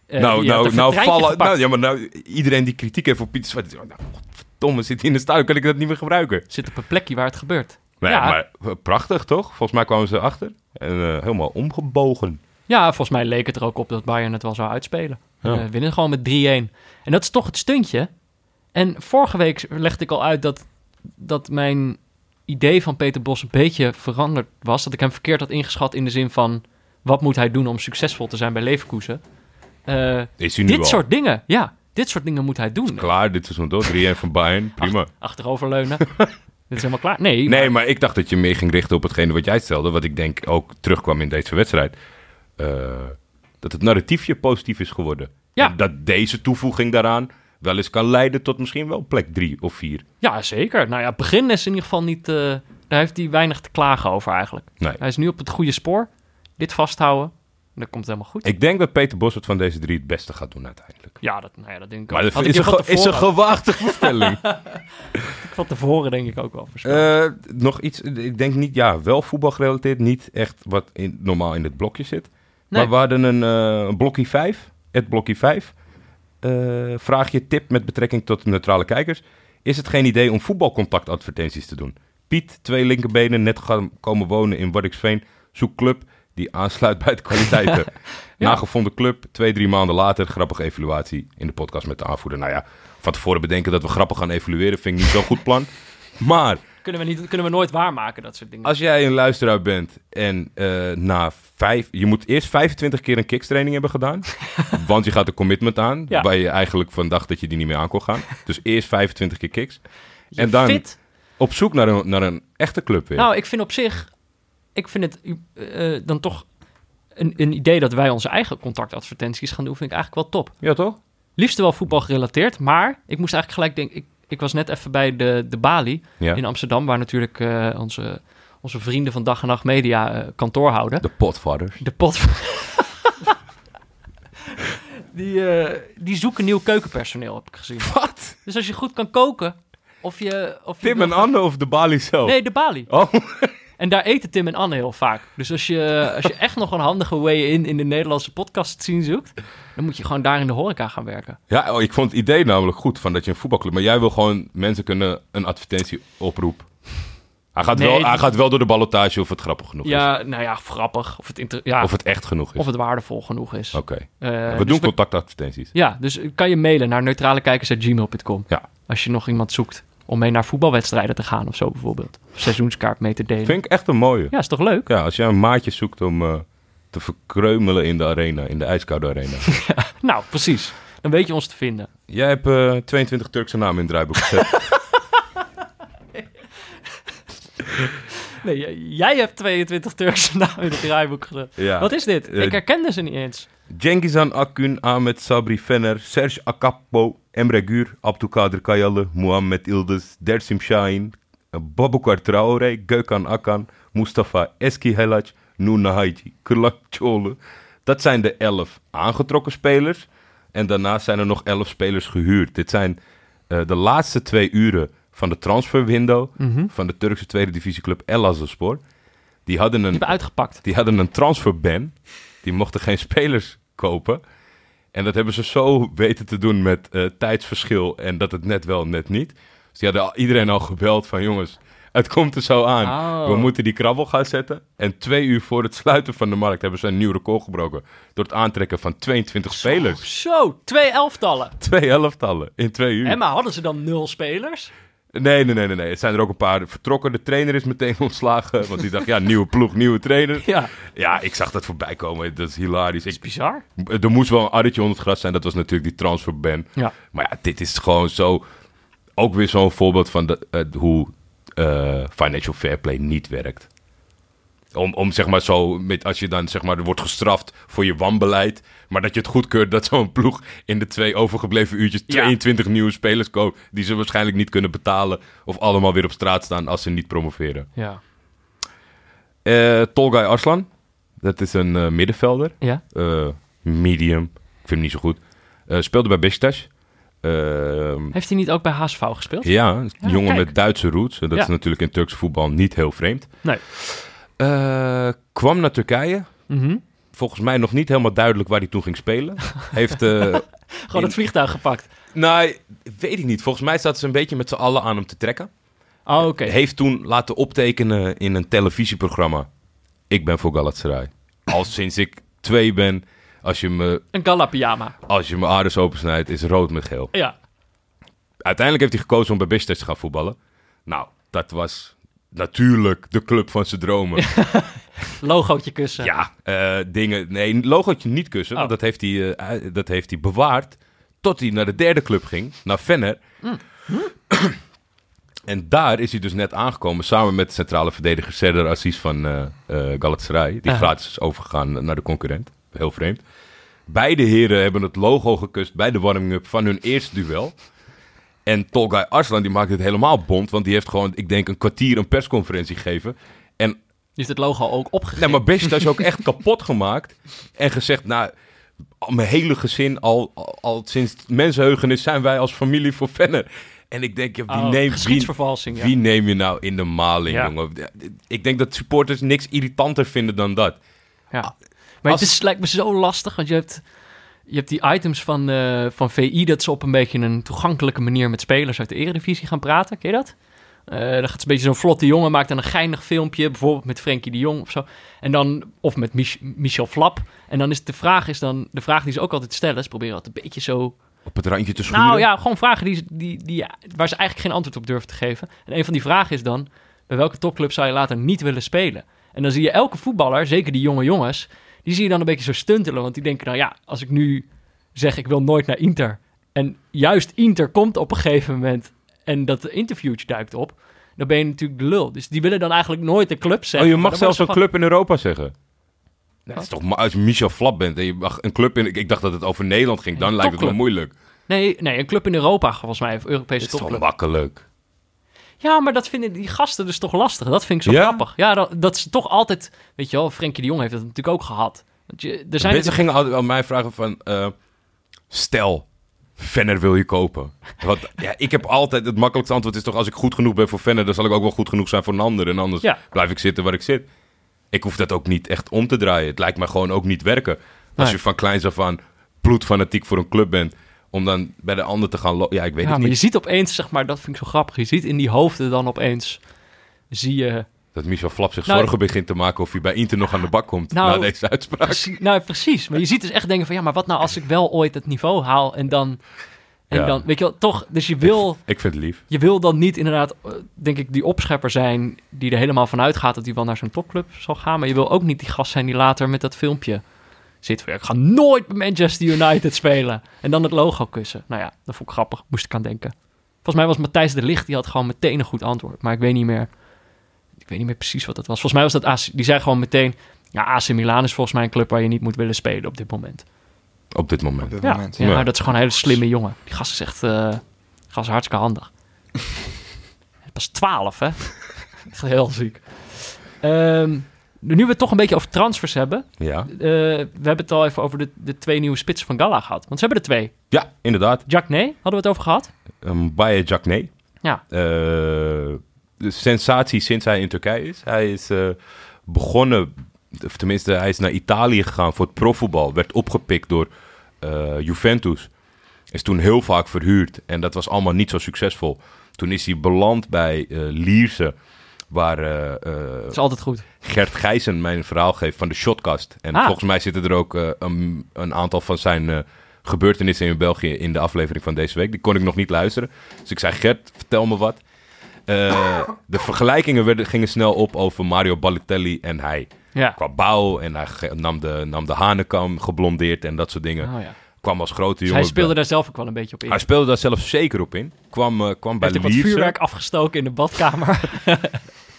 eh,
nou, nou, nou vallen. Nou, ja, maar nou, iedereen die kritiek heeft op Pieter Zwart. Nou, godverdomme, zit hij in een stadion, kan ik dat niet meer gebruiken.
Zit op een plekje waar het gebeurt.
Nee,
Ja.
maar eh, prachtig toch? Volgens mij kwamen ze achter. En eh, helemaal omgebogen.
Ja, volgens mij leek het er ook op dat Bayern het wel zou uitspelen.
Ja.
Winnen gewoon met 3-1. En dat is toch het stuntje. En vorige week legde ik al uit dat, dat mijn idee van Peter Bos een beetje veranderd was. Dat ik hem verkeerd had ingeschat in de zin van... wat moet hij doen om succesvol te zijn bij Leverkusen?
Is nu
dit
al
soort dingen, ja. Dit soort dingen moet hij doen.
klaar dit seizoen door? 3-1 van Bayern, prima.
Achteroverleunen. dit is helemaal klaar. Nee,
Nee, maar ik dacht dat je meer ging richten op hetgene wat jij stelde. Wat ik denk ook terugkwam in deze wedstrijd. Eh, dat het narratiefje positief is geworden.
Ja.
En dat deze toevoeging daaraan wel eens kan leiden tot misschien wel plek drie of vier.
Ja, zeker. Nou ja, begin is in ieder geval niet... eh, daar heeft hij weinig te klagen over eigenlijk.
Nee.
Hij is nu op het goede spoor. Dit vasthouden. Dan komt het helemaal goed.
Ik denk dat Peter Bos het van deze drie het beste gaat doen uiteindelijk.
Ja, dat, nou ja, dat denk ik
Maar
ook.
dat
Had
is
ik
ge- is een
tevoren-
gewaagde voorspelling.
Van tevoren denk ik ook wel.
Eh, nog iets, ik denk niet, ja, wel voetbalgerelateerd. Niet echt wat in, normaal in het blokje zit.
Nee.
Maar we hadden een, eh, een blokje 5, het blokje 5. Eh, vraag je tip met betrekking tot neutrale kijkers. Is het geen idee om voetbalcontactadvertenties te doen? Piet, twee linkerbenen, net gaan komen wonen in Waddinxveen. Zoek club die aansluit bij de kwaliteiten. Nagevonden club, twee, drie maanden later, grappige evaluatie in de podcast met de aanvoerder. Nou ja, van tevoren bedenken dat we grappig gaan evalueren vind ik niet zo'n goed plan. Maar
Kunnen, we niet, kunnen we nooit waarmaken, dat soort dingen.
als jij een luisteraar bent en eh, na vijf... Je moet eerst 25 keer een kicks-training hebben gedaan. want je gaat een commitment aan,
Ja.
waar je eigenlijk van dacht dat je die niet meer aan kon gaan. Dus eerst 25 keer kicks.
Je
en dan
fit.
op zoek naar een, naar een echte club weer.
Nou, ik vind op zich... Ik vind het eh, dan toch een, een idee dat wij onze eigen contactadvertenties gaan doen... vind ik eigenlijk wel top.
ja, toch?
Liefst wel voetbal gerelateerd, maar ik moest eigenlijk gelijk denken... Ik, Ik was net even bij de, de Bali
Ja.
in Amsterdam, waar natuurlijk eh, onze, onze vrienden van Dag en Nacht Media eh, kantoor houden.
De potvaders.
De pot. die, eh, die zoeken nieuw keukenpersoneel, heb ik gezien.
Wat?
Dus als je goed kan koken, of je... Of je
Tim en Anne of de Bali zelf?
Nee, de Bali.
Oh,
En daar eten Tim en Anne heel vaak. Dus als je, als je echt nog een handige way-in in de Nederlandse podcast scene zoekt... dan moet je gewoon daar in de horeca gaan werken.
ja, oh, ik vond het idee namelijk goed van dat je een voetbalclub... Maar jij wil gewoon mensen kunnen een advertentie oproep. Hij gaat,
Nee,
wel,
die-
hij gaat wel door de ballotage of het grappig genoeg is.
Ja, nou ja, grappig. Of het, inter- ja,
Of het echt genoeg is.
of het waardevol genoeg is.
Oké.
Eh,
we
dus
doen contactadvertenties.
Ja, dus kan je mailen naar neutralekijkers.gmail.com.
Ja.
Als je nog iemand zoekt om mee naar voetbalwedstrijden te gaan of zo bijvoorbeeld. Of seizoenskaart mee te delen.
Vind ik echt een mooie.
Ja, is toch leuk?
Ja, als jij een maatje zoekt om eh, te verkreumelen in de arena, in de ijskoude arena.
Nou, precies. Dan weet je ons te vinden.
jij hebt eh, 22 Turkse namen in het draaiboek gezet.
Nee, jij hebt 22 Turkse namen in het draaiboek gezet.
ja.
Wat is dit?
Eh,
Ik herkende ze niet eens.
Cengizhan Akgün, Ahmet Sabri Fener, Serge Akappo, Emre Gür, Abdülkadir Kayalı, Muhammed Yıldız, Dersim Şahin, Babukar Traore, Gökhan Akan, Mustafa Eski Helac, Noor Nahaji, Kırlak Çoğlu. Dat zijn de elf aangetrokken spelers. En daarnaast zijn er nog elf spelers gehuurd. Dit zijn eh, de laatste twee uren van de transferwindow van de Turkse tweede divisieclub Elazığspor. Die hadden
Die
een
uitgepakt.
die hadden een transferban. Die mochten geen spelers kopen. En dat hebben ze zo weten te doen met eh, tijdsverschil en dat het net wel, net niet. Dus die hadden al- iedereen al gebeld van jongens, het komt er zo aan.
Oh.
We moeten die krabbel gaan zetten. En twee uur voor het sluiten van de markt hebben ze een nieuw record gebroken. Door het aantrekken van 22 spelers.
Zo, twee elftallen.
Twee elftallen in twee uur.
En maar hadden ze dan nul spelers?
Nee, nee, nee, nee, nee. Het zijn er ook een paar vertrokken. De trainer is meteen ontslagen. Want die dacht, ja, nieuwe ploeg, nieuwe trainer.
Ja,
Ja, ik zag dat voorbij komen. Dat is hilarisch. Ik,
bizar.
er moest wel een arretje onder het gras zijn. Dat was natuurlijk die transferban.
Ja.
Maar ja, dit is gewoon zo... Ook weer zo'n voorbeeld van de, eh, hoe eh, financial fair play niet werkt. Om, om zeg maar zo, met, als je dan zeg maar, wordt gestraft voor je wanbeleid. Maar dat je het goedkeurt dat zo'n ploeg in de twee overgebleven uurtjes
Ja.
22 nieuwe spelers koopt. Die ze waarschijnlijk niet kunnen betalen. Of allemaal weer op straat staan als ze niet promoveren.
Ja.
Eh Tolgay Arslan, dat is een eh, middenvelder.
Ja?
Eh, medium, ik vind hem niet zo goed. Speelde bij Besiktas. Ehm,
Heeft hij niet ook bij HSV gespeeld?
ja, een
Ja,
jongen
kijk.
met Duitse roots. Dat
Ja.
is natuurlijk in Turks voetbal niet heel vreemd.
Nee.
Eh, kwam naar Turkije.
Mhm.
Volgens mij nog niet helemaal duidelijk waar hij toen ging spelen. Heeft, eh,
Gewoon
In-
het vliegtuig gepakt.
nou, weet ik niet. Volgens mij zaten ze een beetje met z'n allen aan hem te trekken.
Oh, oké.
Heeft toen laten optekenen in een televisieprogramma. Ik ben voor Galatasaray. Al sinds ik twee ben, als je me,
Een gala pyjama.
als je me aardes opensnijdt, is rood met geel.
Ja.
Uiteindelijk heeft hij gekozen om bij Besiktas te gaan voetballen. Nou, dat was natuurlijk de club van zijn dromen.
Logootje kussen.
Ja, eh, dingen. Nee, logootje niet kussen.
Oh.
Want dat heeft, hij, eh, hij- dat heeft hij bewaard. Tot hij naar de derde club ging, naar Venner. en daar is hij dus net aangekomen. Samen met de centrale verdediger Serdar Aziz van eh eh, Galatasaray. Die
Aha.
gratis is overgegaan naar de concurrent. Heel vreemd. Beide heren hebben het logo gekust bij de warming-up van hun eerste duel. En Tolgay Arslan die maakt het helemaal bond. Want die heeft gewoon, ik denk, een kwartier een persconferentie gegeven. En
Die heeft het logo ook opgegeven.
Nee, maar Besiktas is ook echt kapot gemaakt. En gezegd, nou, mijn hele gezin, al, al, al sinds mensenheugenis zijn wij als familie voor Venner. En ik denk, ja, wie,
Oh,
neemt, wie,
ja.
wie neem je nou in de maling,
Ja.
jongen? Ik denk dat supporters niks irritanter vinden dan dat.
Ja. Maar
Als-
het is, lijkt me zo lastig, want je hebt, je hebt die items van, eh, van VI... dat ze op een beetje een toegankelijke manier met spelers uit de eredivisie gaan praten. Ken je dat? Eh dan gaat een beetje zo'n vlotte jongen, maakt dan een geinig filmpje... bijvoorbeeld met Frenkie de Jong of zo. En dan, of met Mich- Michel Flap. En dan is de vraag, is dan, de vraag die ze ook altijd stellen... ze proberen altijd een beetje zo...
Op het randje te schuren.
Nou ja, gewoon vragen die, die, die, waar ze eigenlijk geen antwoord op durven te geven. En een van die vragen is dan... bij welke topclub zou je later niet willen spelen? En dan zie je elke voetballer, zeker die jonge jongens... die zie je dan een beetje zo stuntelen. Want die denken, nou ja, als ik nu zeg ik wil nooit naar Inter... en juist Inter komt op een gegeven moment... en dat interviewtje duikt op... dan ben je natuurlijk de lul. Dus die willen dan eigenlijk nooit een club
Oh,
zeggen.
je
maar
mag zelfs een club in Europa zeggen. Dat is toch, maar als je Michel Flap bent en je mag een club in... Ik dacht dat het over Nederland ging, dan lijkt het wel
topclub.
moeilijk.
Nee, nee, een club in Europa volgens mij, of Europese
Dit is toch
topclub.
makkelijk.
Ja, maar dat vinden die gasten dus toch lastig. Dat vind ik zo
Ja?
grappig. Ja, dat, dat is toch altijd... Weet je wel, Frenkie de Jong heeft dat natuurlijk ook gehad. Want je, er zijn
Mensen gingen altijd aan mij vragen van... eh, stel, Venner wil je kopen. Want ja, ik heb altijd... Het makkelijkste antwoord is toch... Als ik goed genoeg ben voor Venner... dan zal ik ook wel goed genoeg zijn voor een ander. En anders
Ja.
blijf ik zitten waar ik zit. Ik hoef dat ook niet echt om te draaien. Het lijkt me gewoon ook niet werken. Als
Nee.
je van kleins af aan bloedfanatiek voor een club bent... om dan bij de ander te gaan... lo- Ja, ik weet
ja,
het
maar je
niet.
ziet opeens, zeg maar, dat vind ik zo grappig. Je ziet in die hoofden dan opeens... Zie je...
Dat Michel Flap zich
Nou,
zorgen begint te maken... of hij bij Inter nog aan de bak komt
Nou,
na deze uitspraak.
Precies, nou, precies. Maar je ziet dus echt denken van... Ja, maar wat nou als ik wel ooit het niveau haal en dan... En
Ja.
dan, weet je wel, toch... Dus je wil...
Ik vind het lief.
Je wil dan niet inderdaad, eh, denk ik, die opschepper zijn die er helemaal van uitgaat dat hij wel naar zo'n topclub zal gaan. Maar je wil ook niet die gast zijn die later met dat filmpje zit van, ja, ik ga nooit bij Manchester United spelen. En dan het logo kussen. Nou ja, dat vond ik grappig. Moest ik aan denken. Volgens mij was Matthijs de Licht, die had gewoon meteen een goed antwoord. Maar ik weet niet meer, ik weet niet meer precies wat dat was. Volgens mij was dat AC, die zei gewoon meteen, ja, AC Milan is volgens mij een club waar je niet moet willen spelen op dit moment.
Op dit moment.
Op dit
Ja,
moment.
ja,
Ja.
maar dat is gewoon een hele slimme jongen. Die gast is echt, eh gast is hartstikke handig. Pas 12, hè? Echt heel ziek. Ehm, nu we het toch een beetje over transfers hebben.
Ja.
eh, we hebben het al even over de, de twee nieuwe spitsen van Gala gehad. Want ze hebben er twee.
ja, inderdaad.
Jack Nee, hadden we het over gehad.
Um, Baye Jacné.
Ja.
Eh, de sensatie sinds hij in Turkije is. Hij is eh, begonnen, of tenminste, hij is naar Italië gegaan voor het profvoetbal. Werd opgepikt door Juventus. Is toen heel vaak verhuurd en dat was allemaal niet zo succesvol. Toen is hij beland bij Lierse, waar eh, eh,
is altijd goed.
Gert Gijzen mijn verhaal geeft van de Shotcast. En
Ah.
volgens mij zitten er ook eh, een, een aantal van zijn gebeurtenissen in België in de aflevering van deze week. Die kon ik nog niet luisteren. Dus ik zei, Gert, vertel me wat. De vergelijkingen werden, gingen snel op over Mario Balotelli en hij.
Ja.
Qua bouw en hij nam de, nam de hanekam geblondeerd en dat soort dingen.
Oh, ja.
Kwam als grote
Dus
jongen.
hij speelde daar zelf ook wel een beetje op in.
hij speelde daar zelf zeker op in. Kwam, eh, kwam bij
Heeft vuurwerk afgestoken in de badkamer.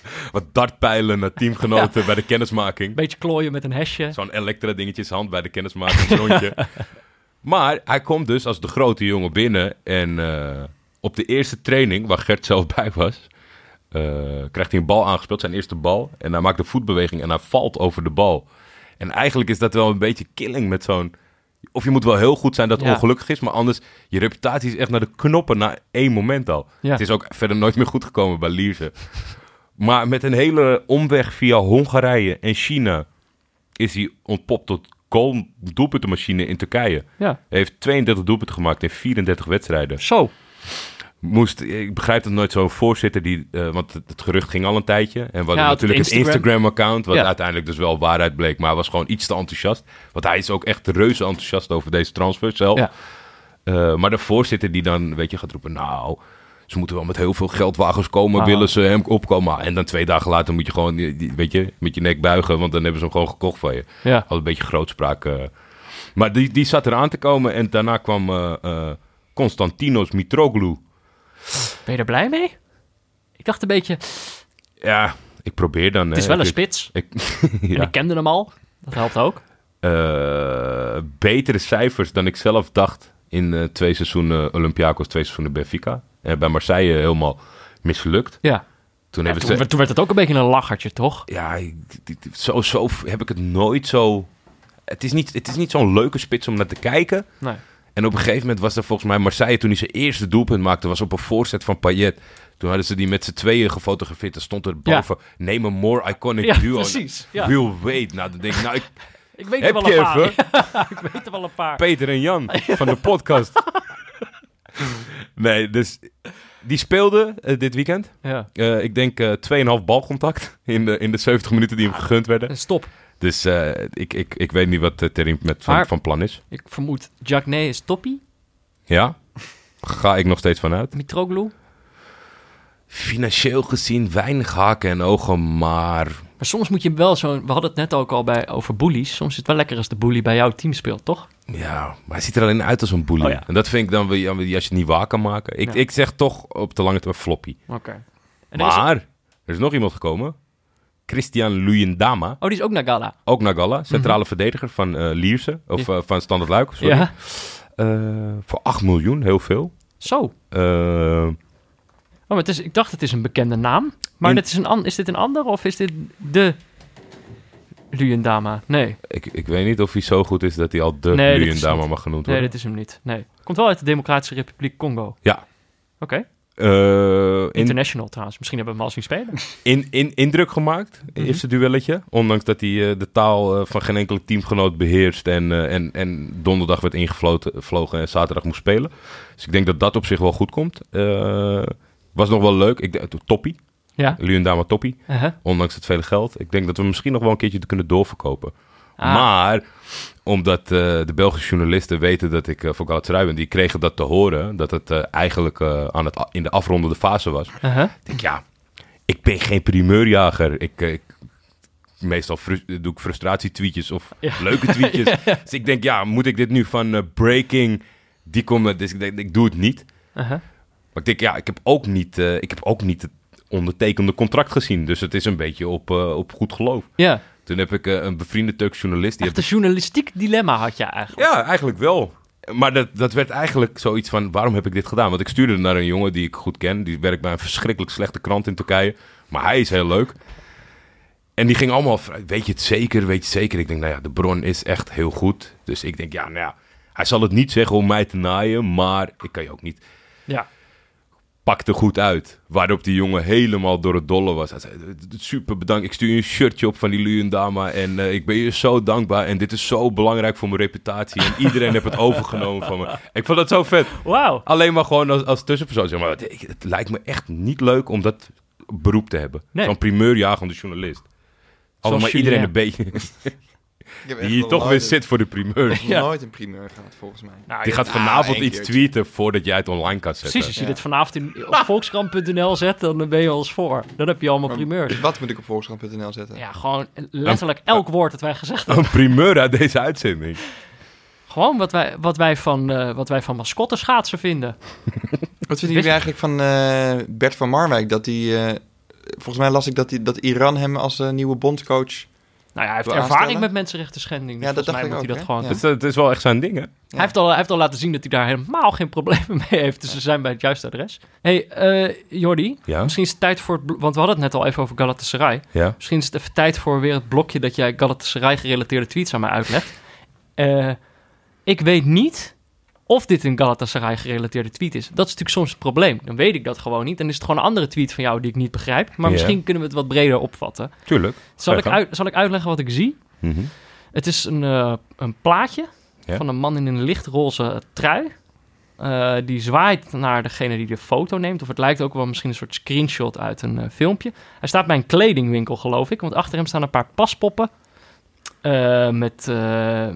Wat dartpijlen naar teamgenoten bij de kennismaking.
beetje klooien met een hesje.
Zo'n elektra dingetjes hand bij de kennismakingsrondje. maar hij komt dus als de grote jongen binnen. En eh, op de eerste training, waar Gert zelf bij was... eh, krijgt hij een bal aangespeeld, zijn eerste bal. En hij maakt een voetbeweging en hij valt over de bal. En eigenlijk is dat wel een beetje killing met zo'n... Of je moet wel heel goed zijn dat het
Ja.
ongelukkig is. Maar anders, je reputatie is echt naar de knoppen na één moment al.
Ja.
Het is ook verder nooit meer goed gekomen bij Lierse. Maar met een hele omweg via Hongarije en China is hij ontpopt tot goal doelpuntenmachine in Turkije.
Ja.
Hij heeft 32 doelpunten gemaakt in 34 wedstrijden.
Zo.
Moest, ik begrijp het nooit zo'n voorzitter die, eh, want het, het gerucht ging al een tijdje. En
Ja, het
natuurlijk het
Instagram.
Instagram-account, wat
Ja.
uiteindelijk dus wel waarheid bleek, maar was gewoon iets te enthousiast. Want hij is ook echt reuze enthousiast over deze transfer zelf.
Ja.
Eh, maar de voorzitter die dan, weet je, gaat roepen, nou, ze moeten wel met heel veel geldwagens komen,
Ah.
willen ze hem opkomen. En dan twee dagen later moet je gewoon, weet je, met je nek buigen, want dan hebben ze hem gewoon gekocht van je.
Ja.
Al een beetje grootspraak. eh. Maar die, die zat eraan te komen en daarna kwam eh eh, Konstantinos Mitroglou.
Ben je er blij mee? Ik dacht een beetje,
Ja, ik probeer dan.
het is wel een spits.
Ik, ja.
ik kende hem al. Dat helpt ook.
Eh, betere cijfers dan ik zelf dacht in eh, twee seizoenen Olympiakos, twee seizoenen Benfica. En bij Marseille helemaal mislukt.
Ja.
Toen
Ja, toen, werd het ook een beetje een lachertje, toch?
Ja, zo, zo heb ik het nooit zo... Het is niet, het is niet zo'n leuke spits om naar te kijken.
Nee.
En op een gegeven moment was er volgens mij Marseille... toen hij zijn eerste doelpunt maakte, was op een voorzet van Payet. Toen hadden ze die met z'n tweeën gefotografeerd. Er stond er
Ja.
boven, name a more iconic
Ja,
duo.
precies. Ja.
We'll wait. Nou, dan denk ik, nou, ik,
Ik weet er wel
je
een paar.
even?
ik weet er wel een paar.
Peter en Jan van de podcast. nee, dus die speelde eh, dit weekend.
Ja.
Eh, ik denk eh 2,5 balcontact in de, in de 70 minuten die hem gegund werden.
Stop.
Dus eh, ik, ik, ik weet niet wat uh, Terim met van,
Maar-
van plan is.
Ik vermoed Jacques is toppie.
Ja, ga ik nog steeds vanuit.
Mitroglou.
Financieel gezien weinig haken en ogen, maar
Maar soms moet je wel zo... We hadden het net ook al bij, over bullies. Soms is het wel lekker als de bully bij jouw team speelt, toch?
ja, maar hij ziet er alleen uit als een bully.
Oh ja.
En dat vind ik dan ja, als je het niet waar kan maken. Ik,
Ja.
ik zeg toch op de lange termijn floppy.
Oké. Is-
Maar er is nog iemand gekomen. Christian Luyendama.
Oh, die is ook naar Gala.
Ook naar Gala, centrale verdediger van eh Lierse, of eh, van Standard Luik, sorry.
Ja.
Eh, voor 8 miljoen, heel veel.
Zo. Oh, maar het is, ik dacht het is een bekende naam. Maar
In-
dit is, een an, is dit een ander of is dit de Luyendama? Nee,
ik, ik weet niet of hij zo goed is dat hij al de
Nee, is
Luyendama mag genoemd
nee,
worden.
dit is hem niet. Nee. Komt wel uit de Democratische Republiek Congo.
Ja.
Oké.
Eh, in,
International trouwens. Misschien hebben we hem al zien spelen.
in, in, indruk gemaakt,
Mhm.
eerste duelletje. Ondanks dat hij eh, de taal eh, van geen enkele teamgenoot beheerst en, en, en donderdag werd ingevlogen en zaterdag moest spelen. Dus ik denk dat dat op zich wel goed komt. Was nog wel leuk. Ik, toppie.
Ja.
Luyendama toppie.
Uh-huh.
Ondanks het vele geld. Ik denk dat we misschien nog wel een keertje kunnen doorverkopen.
Ah.
Maar omdat eh, de Belgische journalisten weten dat ik eh, voor Galatasaray ben, die kregen dat te horen, dat het eh, eigenlijk aan het, in de afrondende fase was.
Uh-huh.
Ik denk, ja, ik ben geen primeurjager. Ik, ik, meestal doe ik frustratietweetjes of
Ja.
leuke tweetjes. Dus ik denk, ja, moet ik dit nu van breaking, die komt, dus ik denk, ik doe het niet.
Uh-huh.
Maar ik denk, ja, ik heb ook niet, eh, ik heb ook niet het ondertekende contract gezien. Dus het is een beetje op, eh, op goed geloof.
Ja.
Toen heb ik eh, een bevriende Turkse journalist. Die
Echt een journalistiek dilemma had je eigenlijk.
ja, eigenlijk wel. Maar dat, dat werd eigenlijk zoiets van, waarom heb ik dit gedaan? Want ik stuurde het naar een jongen die ik goed ken. Die werkt bij een verschrikkelijk slechte krant in Turkije. Maar hij is heel leuk. En die ging allemaal, weet je het zeker, weet je het zeker? Ik denk, nou ja, de bron is echt heel goed. Dus ik denk, ja, nou ja, hij zal het niet zeggen om mij te naaien. Maar ik kan je ook niet,
Ja.
Pakte goed uit. Waarop die jongen helemaal door het dolle was. Hij zei, super bedankt, ik stuur je een shirtje op van die Luyendama. En eh, ik ben je zo dankbaar. En dit is zo belangrijk voor mijn reputatie. En iedereen heeft het overgenomen van me. Ik vond dat zo vet.
Wauw.
Alleen maar gewoon als, als tussenpersoon. Zeg maar, het, het lijkt me echt niet leuk om dat beroep te hebben.
Nee.
Zo'n primeurjagende journalist. Allemaal iedereen een beetje... Die toch weer zit voor de primeur.
Ik heb nog
Ja.
nooit een primeur gehad, volgens mij.
Nou,
Die gaat vanavond iets
keertje.
tweeten voordat jij het online kan zetten.
Precies, als je
Ja.
dit vanavond in, op volkskrant.nl zet, dan ben je als voor. Dan heb je allemaal
Maar
primeurs.
Wat moet ik op volkskrant.nl zetten?
Ja, gewoon letterlijk elk woord dat wij gezegd hebben.
Een primeur uit deze uitzending.
Gewoon wat wij, wat wij van, eh wat wij van mascotte schaatsen vinden.
Wat vinden jullie eigenlijk van eh, Bert van Marwijk? Dat die, eh, volgens mij las ik dat, die, dat Iran hem als eh, nieuwe bondscoach...
Nou ja, hij heeft ervaring
aanstellen?
met mensenrechten schending. Dus
Ja, dat
volgens mij
dacht
moet
ik
hij
ook,
dat gewoon
Ja.
Dus dat is wel echt zijn ding, hè?
Hij, heeft al, hij heeft al laten zien dat hij daar helemaal geen problemen mee heeft. Dus ze zijn bij het juiste adres. hey, eh Jordi,
Ja?
misschien is het tijd voor het... Want we hadden het net al even over Galatasaray.
Ja.
Misschien is het even tijd voor weer het blokje dat jij Galatasaray-gerelateerde tweets aan mij uitlegt. Eh, ik weet niet of dit een Galatasaray-gerelateerde tweet is. Dat is natuurlijk soms het probleem. Dan weet ik dat gewoon niet. Dan is het gewoon een andere tweet van jou die ik niet begrijp. Maar misschien kunnen we het wat breder opvatten.
Tuurlijk.
Zal ik, uit, zal ik uitleggen wat ik zie?
Mhm.
Het is een, eh, een plaatje van een man in een lichtroze trui. Eh, die zwaait naar degene die de foto neemt. Of het lijkt ook wel misschien een soort screenshot uit een eh, filmpje. Hij staat bij een kledingwinkel, geloof ik. Want achter hem staan een paar paspoppen. met,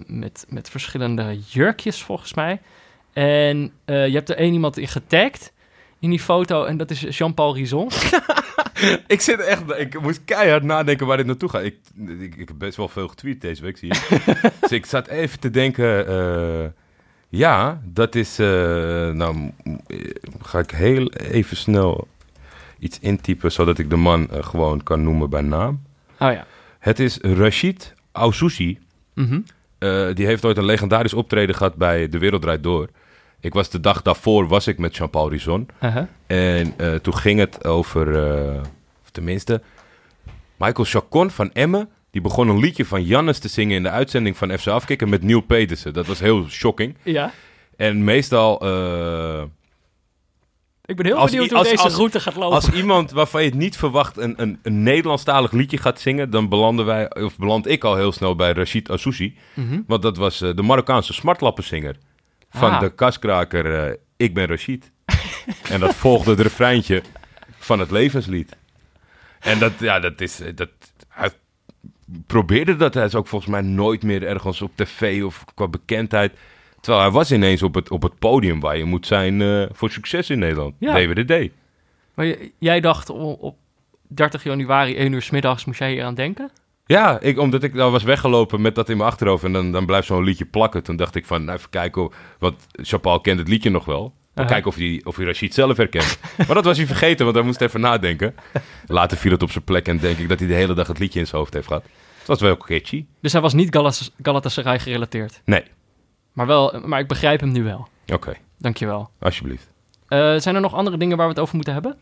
met, met verschillende jurkjes, volgens mij. En eh, je hebt er één iemand in getagd in die foto. En dat is Jean-Paul Rison.
Ik zit echt, ik moest keihard nadenken waar dit naartoe gaat. Ik, ik, ik heb best wel veel getweet deze week, zie je. dus ik zat even te denken, eh, ja, dat is, eh, nou, ga ik heel even snel iets intypen, zodat ik de man gewoon kan noemen bij naam.
Oh ja.
Het is Rashid Aoussouzi.
Mhm.
Eh, die heeft ooit een legendarisch optreden gehad bij De Wereld Draait Door. Ik was de dag daarvoor, was ik met Jean-Paul Rison.
Uh-huh.
En eh, toen ging het over, eh, of tenminste, Michael Chacon van Emmen. Die begon een liedje van Jannes te zingen in de uitzending van FC Afkikken met Neil Petersen. Dat was heel shocking.
Ja.
En meestal, eh,
Ik ben heel
Als
benieuwd hoe
als-
deze
als-
route gaat lopen.
als iemand waarvan je het niet verwacht een, een, een Nederlandstalig liedje gaat zingen, dan belanden wij, of beland ik al heel snel bij Rashid Assouzi.
Mhm.
Want dat was de Marokkaanse smartlappenzinger van
Ah.
de kaskraker eh, Ik ben Rashid. en dat volgde het refreintje van het levenslied. En dat, ja, dat is, eh, dat, hij probeerde dat, hij is ook volgens mij nooit meer ergens op tv of qua bekendheid. Terwijl hij was ineens op het, op het podium waar je moet zijn eh, voor succes in Nederland.
Ja.
DWDD.
Maar jij dacht op 30 januari, 1 uur 's middags, moest jij hier aan denken?
Ja, ik, omdat ik nou was weggelopen met dat in mijn achterhoofd en dan, dan blijft zo'n liedje plakken. Toen dacht ik van, nou even kijken, want Chapal kent het liedje nog wel.
Aha.
kijken of hij, of hij Rashid zelf herkent. maar dat was hij vergeten, want hij moest even nadenken. Later viel het op zijn plek en denk ik dat hij de hele dag het liedje in zijn hoofd heeft gehad. Het was wel catchy.
Dus hij was niet Galatasaray gerelateerd.
Nee.
Maar, wel, maar ik begrijp hem nu wel.
Oké,
Dankjewel.
alsjeblieft.
Eh zijn er nog andere dingen waar we het over moeten hebben?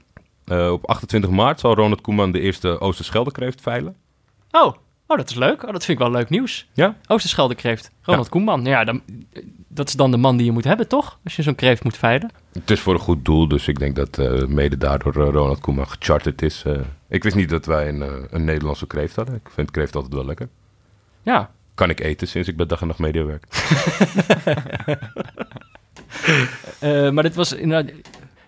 Eh, op 28 maart zal Ronald Koeman de eerste Oosterscheldekreeft veilen.
Oh, oh dat is leuk. Oh, dat vind ik wel leuk nieuws.
Ja?
Oosterschelde kreeft. Ronald Koeman. Ja, dan, dat is dan de man die je moet hebben, toch? Als je zo'n kreeft moet veilen.
Het is voor een goed doel, dus ik denk dat eh, mede daardoor eh, Ronald Koeman gecharterd is. Eh. ik wist niet dat wij een, een Nederlandse kreeft hadden. Ik vind kreeft altijd wel lekker.
Ja.
Kan ik eten sinds ik bij Dag en Nacht Media werk.
Eh, maar dit was inderdaad...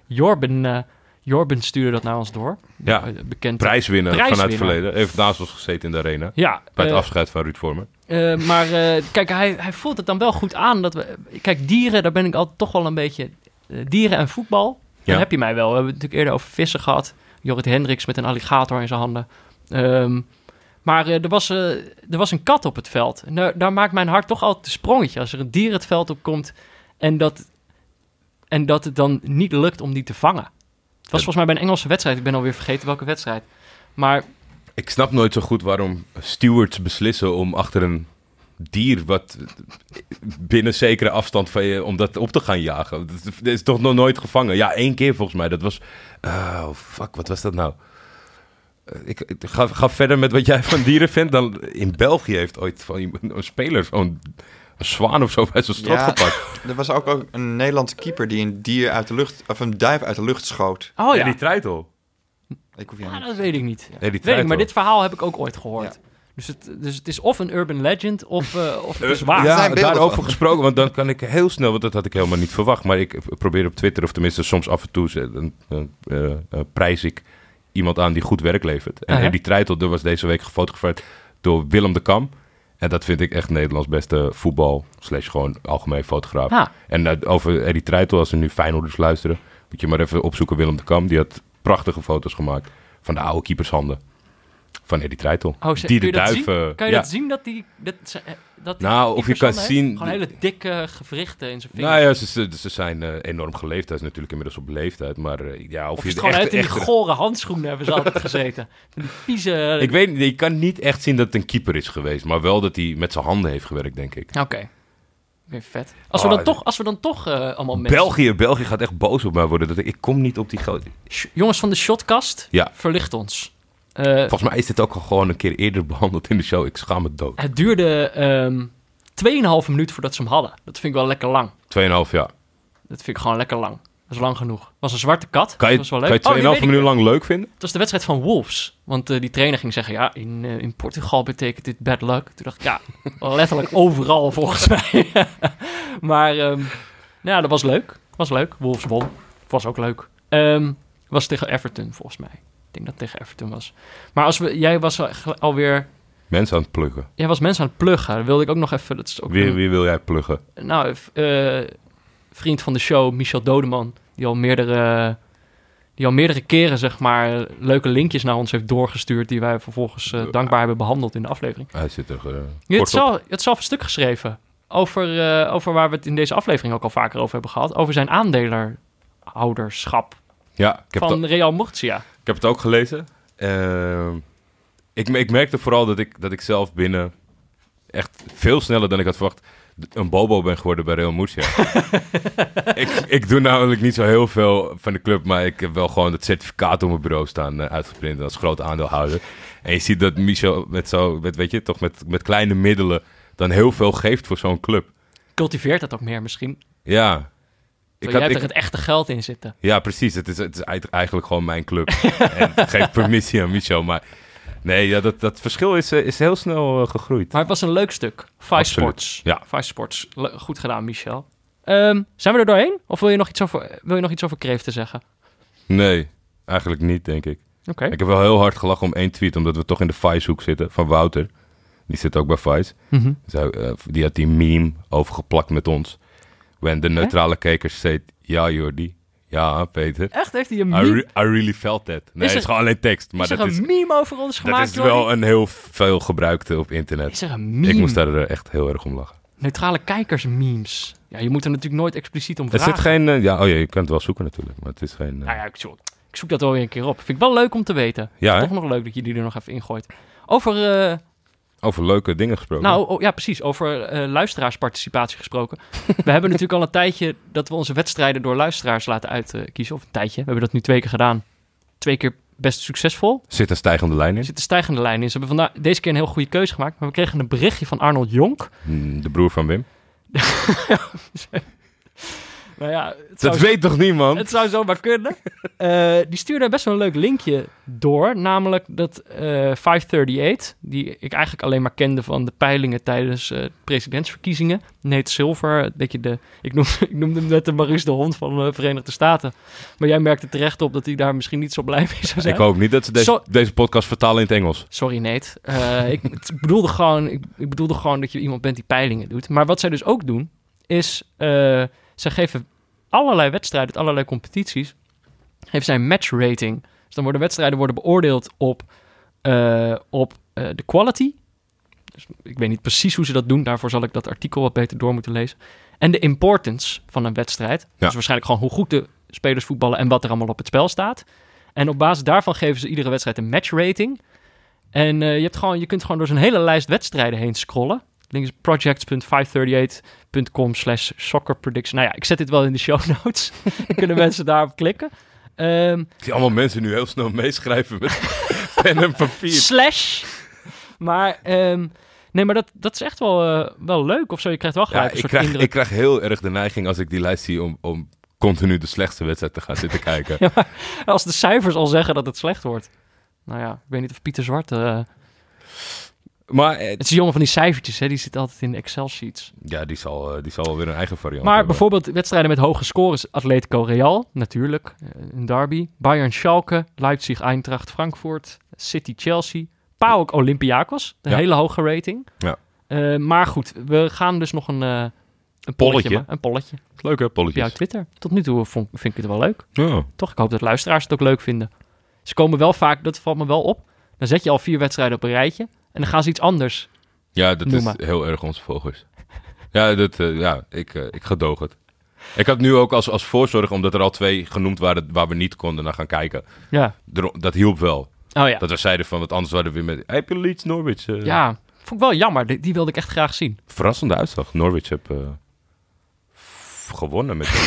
Jorben, Jorben stuurde dat naar ons door.
Ja,
Eh, bekend.
Prijswinner vanuit het
Prijswinnaar.
verleden. Heeft naast ons gezeten in de arena.
Ja.
Bij het
eh,
afscheid van Ruud Vormer.
Eh, maar kijk, hij, hij voelt het dan wel goed aan. Dat we, kijk, dieren, daar ben ik altijd toch wel een beetje... dieren en voetbal, dan
Ja.
heb je mij wel. We hebben het natuurlijk eerder over vissen gehad. Jorrit Hendricks met een alligator in zijn handen. Ehm, maar er, was, er was een kat op het veld. En daar, daar maakt mijn hart toch altijd een sprongetje. Als er een dier het veld op komt en dat, en dat het dan niet lukt om die te vangen. Was volgens mij bij een Engelse wedstrijd. Ik ben alweer vergeten welke wedstrijd. Maar
Ik snap nooit zo goed waarom stewards beslissen om achter een dier wat binnen zekere afstand van je om dat op te gaan jagen. Dat is- toch nog nooit gevangen? Ja, één keer volgens mij. Dat was. Oh, fuck, wat was dat nou? Eh, Ik, ga, ga verder met wat jij van dieren vindt. Dan in België heeft ooit van een speler zo'n een zwaan of zo bij zijn strot
Ja.
gepakt.
Er was ook, ook een Nederlandse keeper die een dier uit de lucht, of een duif uit de lucht schoot.
oh ja,
die treitel.
Ik hoef je
Ah, dat weet ik niet.
Nee, die
Weet ik, maar dit verhaal heb ik ook ooit gehoord.
Ja.
Dus, het, dus het is of een urban legend of, eh, of het is waar.
Ja, daarover
van.
gesproken, want dan kan ik heel snel, want dat had ik helemaal niet verwacht. Maar ik probeer op Twitter, of tenminste soms af en toe, ze- dan, dan, eh, eh, prijs ik iemand aan die goed werk levert. En
Ah, ja?
die Treitel, er was deze week gefotografeerd door Willem de Kam. En dat vind ik echt Nederlands beste voetbal, slash gewoon algemeen fotograaf.
Ah,
En eh, over Eddie Treitel, als ze nu Feyenoorders luisteren, moet je maar even opzoeken Willem de Kam. Die had prachtige foto's gemaakt van de oude keepershanden van Eddie Treitel.
oh,
die de duiven...
zien? Kan je
ja.
dat zien dat die... Dat, ze- eh, dat die
Nou, of je kan
heeft?
zien-
Gewoon hele dikke gewrichten in zijn vingers.
Nou ja, ze, ze, zijn eh, enorm geleefd. Hij is natuurlijk inmiddels op leeftijd. Maar eh, ja, of,
of
je
is het gewoon uit in die gore handschoenen hebben ze altijd gezeten. Die vieze...
Ik weet niet, je kan niet echt zien dat het een keeper is geweest. Maar wel dat hij met zijn handen heeft gewerkt, denk ik.
Oké. Oké, vet. Als we
Oh,
dan toch, als we dan toch allemaal mensen...
België, België gaat echt boos op mij worden. Dat ik, ik kom niet op die grote...
Jongens van de Shotkast,
Ja.
verlicht ons. Eh,
Volgens mij is dit ook al gewoon een keer eerder behandeld in de show. Ik schaam me dood.
het duurde ehm 2,5 minuut voordat ze hem hadden. Dat vind ik wel lekker lang.
2,5 jaar.
Dat vind ik gewoon lekker lang. Dat is lang genoeg. Het was een zwarte kat.
Kan je,
dat was wel
kan
leuk.
je 2,5
Oh, weer.
lang leuk vinden?
Het was de wedstrijd van Wolves. Want eh, die trainer ging zeggen, ja, in, eh, in Portugal betekent dit bad luck. Toen dacht ik, ja, letterlijk overal volgens mij. maar ja, dat was leuk. Was leuk. Wolves won. Was ook leuk. Ehm, was tegen Everton volgens mij. Ik denk dat het tegen Everton was. Maar als we, jij was al- alweer,
Mensen aan het pluggen.
jij was mensen aan het pluggen. Dat wilde ik ook nog even. Dat is ook
Wie,
een-
wie wil jij pluggen?
nou, eh, vriend van de show, Michel Dodeman, die al meerdere, die al meerdere keren, zeg maar, leuke linkjes naar ons heeft doorgestuurd, die wij vervolgens eh, dankbaar hebben behandeld in de aflevering.
Hij zit er uh,
Je hebt, zelf, je hebt zelf een stuk geschreven over, over waar we het in deze aflevering ook al vaker over hebben gehad, over zijn aandeelhouderschap
Ja, ik heb,
van Real Murcia.
Ik heb het ook gelezen. Ehm, ik, ik merkte vooral dat ik, dat ik zelf binnen echt veel sneller dan ik had verwacht een bobo ben geworden bij Real Murcia. ik, ik doe namelijk niet zo heel veel van de club, maar ik heb wel gewoon het certificaat op mijn bureau staan eh, uitgeprint als groot aandeelhouder. En je ziet dat Michel met zo, met, weet je, toch met, met kleine middelen dan heel veel geeft voor zo'n club.
Cultiveert dat ook meer misschien?
Ja.
Ik jij
had,
hebt
ik,
er het echte geld in zitten.
ja, precies. Het is, het is eigenlijk- gewoon mijn club. en geef permissie aan Michel, maar... Nee, ja, dat, dat verschil is, eh, is heel snel eh, gegroeid.
Maar het was een leuk stuk. Vice
Absoluut,
Sports.
ja.
Vice Sports. Le- Goed gedaan, Michel. Ehm, zijn we er doorheen? Of wil je nog iets over, wil je nog iets over kreeften zeggen?
Nee, eigenlijk niet, denk ik.
Oké.
Ik heb wel heel hard gelachen om één tweet, omdat we toch in de Vice-hoek zitten, van Wouter. Die zit ook bij Vice.
Mhm.
Eh, die had die meme overgeplakt met ons. When the neutrale kijkers zei, ja Jordi, ja Peter.
Echt? Heeft hij een
I,
meme,
re- I really felt that. Nee,
Is
het
er-
is gewoon alleen tekst, maar
is er
dat
een
is,
meme over ons
dat
gemaakt,
is wel
Jordi?
een heel veel gebruikte op internet.
Is er een meme?
Ik moest daar eh, echt heel erg om lachen.
Neutrale kijkers memes. Ja, je moet er natuurlijk nooit expliciet om
Er
vragen.
zit geen, eh, ja, oh ja, je kan het wel zoeken natuurlijk, maar het is geen... eh,
Nou ja, ik zoek, ik zoek dat wel weer een keer op. Vind ik wel leuk om te weten.
ja?
Toch nog leuk dat je die er nog even ingooit. Over,
Over leuke dingen gesproken.
Nou, oh, ja, precies. Over eh, luisteraarsparticipatie gesproken. we hebben natuurlijk al een tijdje dat we onze wedstrijden door luisteraars laten uitkiezen. of een tijdje. We hebben dat nu twee keer gedaan. Twee keer best succesvol.
Zit een stijgende lijn in.
zit een stijgende lijn in. Ze hebben vandaag, deze keer een heel goede keuze gemaakt. Maar we kregen een berichtje van Arnold Jonk.
Hmm, De broer van Wim.
Nou ja, het
Dat weet toch niemand?
het zou zomaar kunnen. Eh, die stuurde best wel een leuk linkje door. Namelijk dat eh 538, die ik eigenlijk alleen maar kende van de peilingen tijdens eh, presidentsverkiezingen. Nate Silver, een beetje de, ik, noem, ik noemde hem net de Maurice de Hond van de Verenigde Staten. Maar jij merkte terecht op dat hij daar misschien niet zo blij mee zou zijn.
Ik hoop niet dat ze deze, deze podcast vertalen in het Engels.
Sorry, Nate. Eh, ik, het bedoelde gewoon, ik, ik bedoelde gewoon dat je iemand bent die peilingen doet. Maar wat zij dus ook doen, is... eh zij geven allerlei wedstrijden, uit allerlei competities... geven zij een matchrating. Dus dan worden wedstrijden worden beoordeeld op, eh, op eh, de quality. Dus ik weet niet precies hoe ze dat doen. Daarvoor zal ik dat artikel wat beter door moeten lezen. En de importance van een wedstrijd. Dus waarschijnlijk gewoon hoe goed de spelers voetballen... en wat er allemaal op het spel staat. En op basis daarvan geven ze iedere wedstrijd een matchrating... En eh, je, hebt gewoon, je kunt gewoon door zo'n hele lijst wedstrijden heen scrollen. Link is projects.538.com slash soccer prediction. Nou ja, ik zet dit wel in de show notes. Dan kunnen mensen daarop klikken.
Ik zie allemaal mensen nu heel snel meeschrijven met pen en papier.
slash. Maar, ehm, nee, maar dat, dat is echt wel, eh, wel leuk of zo. Je krijgt wel
Ja,
gelijk een
ik,
soort
krijg,
indruk.
ik krijg heel erg de neiging als ik die lijst zie om, om continu de slechtste wedstrijd te gaan zitten kijken.
Ja, als de cijfers al zeggen dat het slecht wordt. Nou ja, ik weet niet of Pieter Zwart... eh,
Maar eh,
het is een jongen van die cijfertjes, hè. Die zit altijd in de Excel-sheets.
ja, die zal, eh, die zal wel weer een eigen variant
Maar
hebben.
bijvoorbeeld wedstrijden met hoge scores. Atletico Real, natuurlijk. eh, Een derby. Bayern Schalke. Leipzig Eintracht Frankfurt. City Chelsea. PAOK Olympiakos. Een
Ja.
hele hoge rating.
Ja.
Maar goed, we gaan dus nog een, een polletje. Een polletje.
Leuk hè,
Op jouw
polletjes.
Twitter. Tot nu toe vond, vind ik het wel leuk.
Ja.
Toch? Ik hoop dat luisteraars het ook leuk vinden. Ze komen wel vaak, dat valt me wel op. Dan zet je al vier wedstrijden op een rijtje. En dan gaan ze iets anders.
Ja, dat
Noem
is heel erg onze volgers. Ja, dat, eh, ja ik, eh, ik gedoog het. Ik had nu ook als, als voorzorg, omdat er al twee genoemd waren waar we niet konden naar gaan kijken.
Ja.
Er- dat hielp wel.
Oh ja.
Dat we zeiden van, wat anders hadden we weer met... Heb je Leeds Norwich? eh,
Ja, vond ik wel jammer. Die, die wilde ik echt graag zien.
Verrassende uitslag. Norwich heb eh, f- gewonnen met...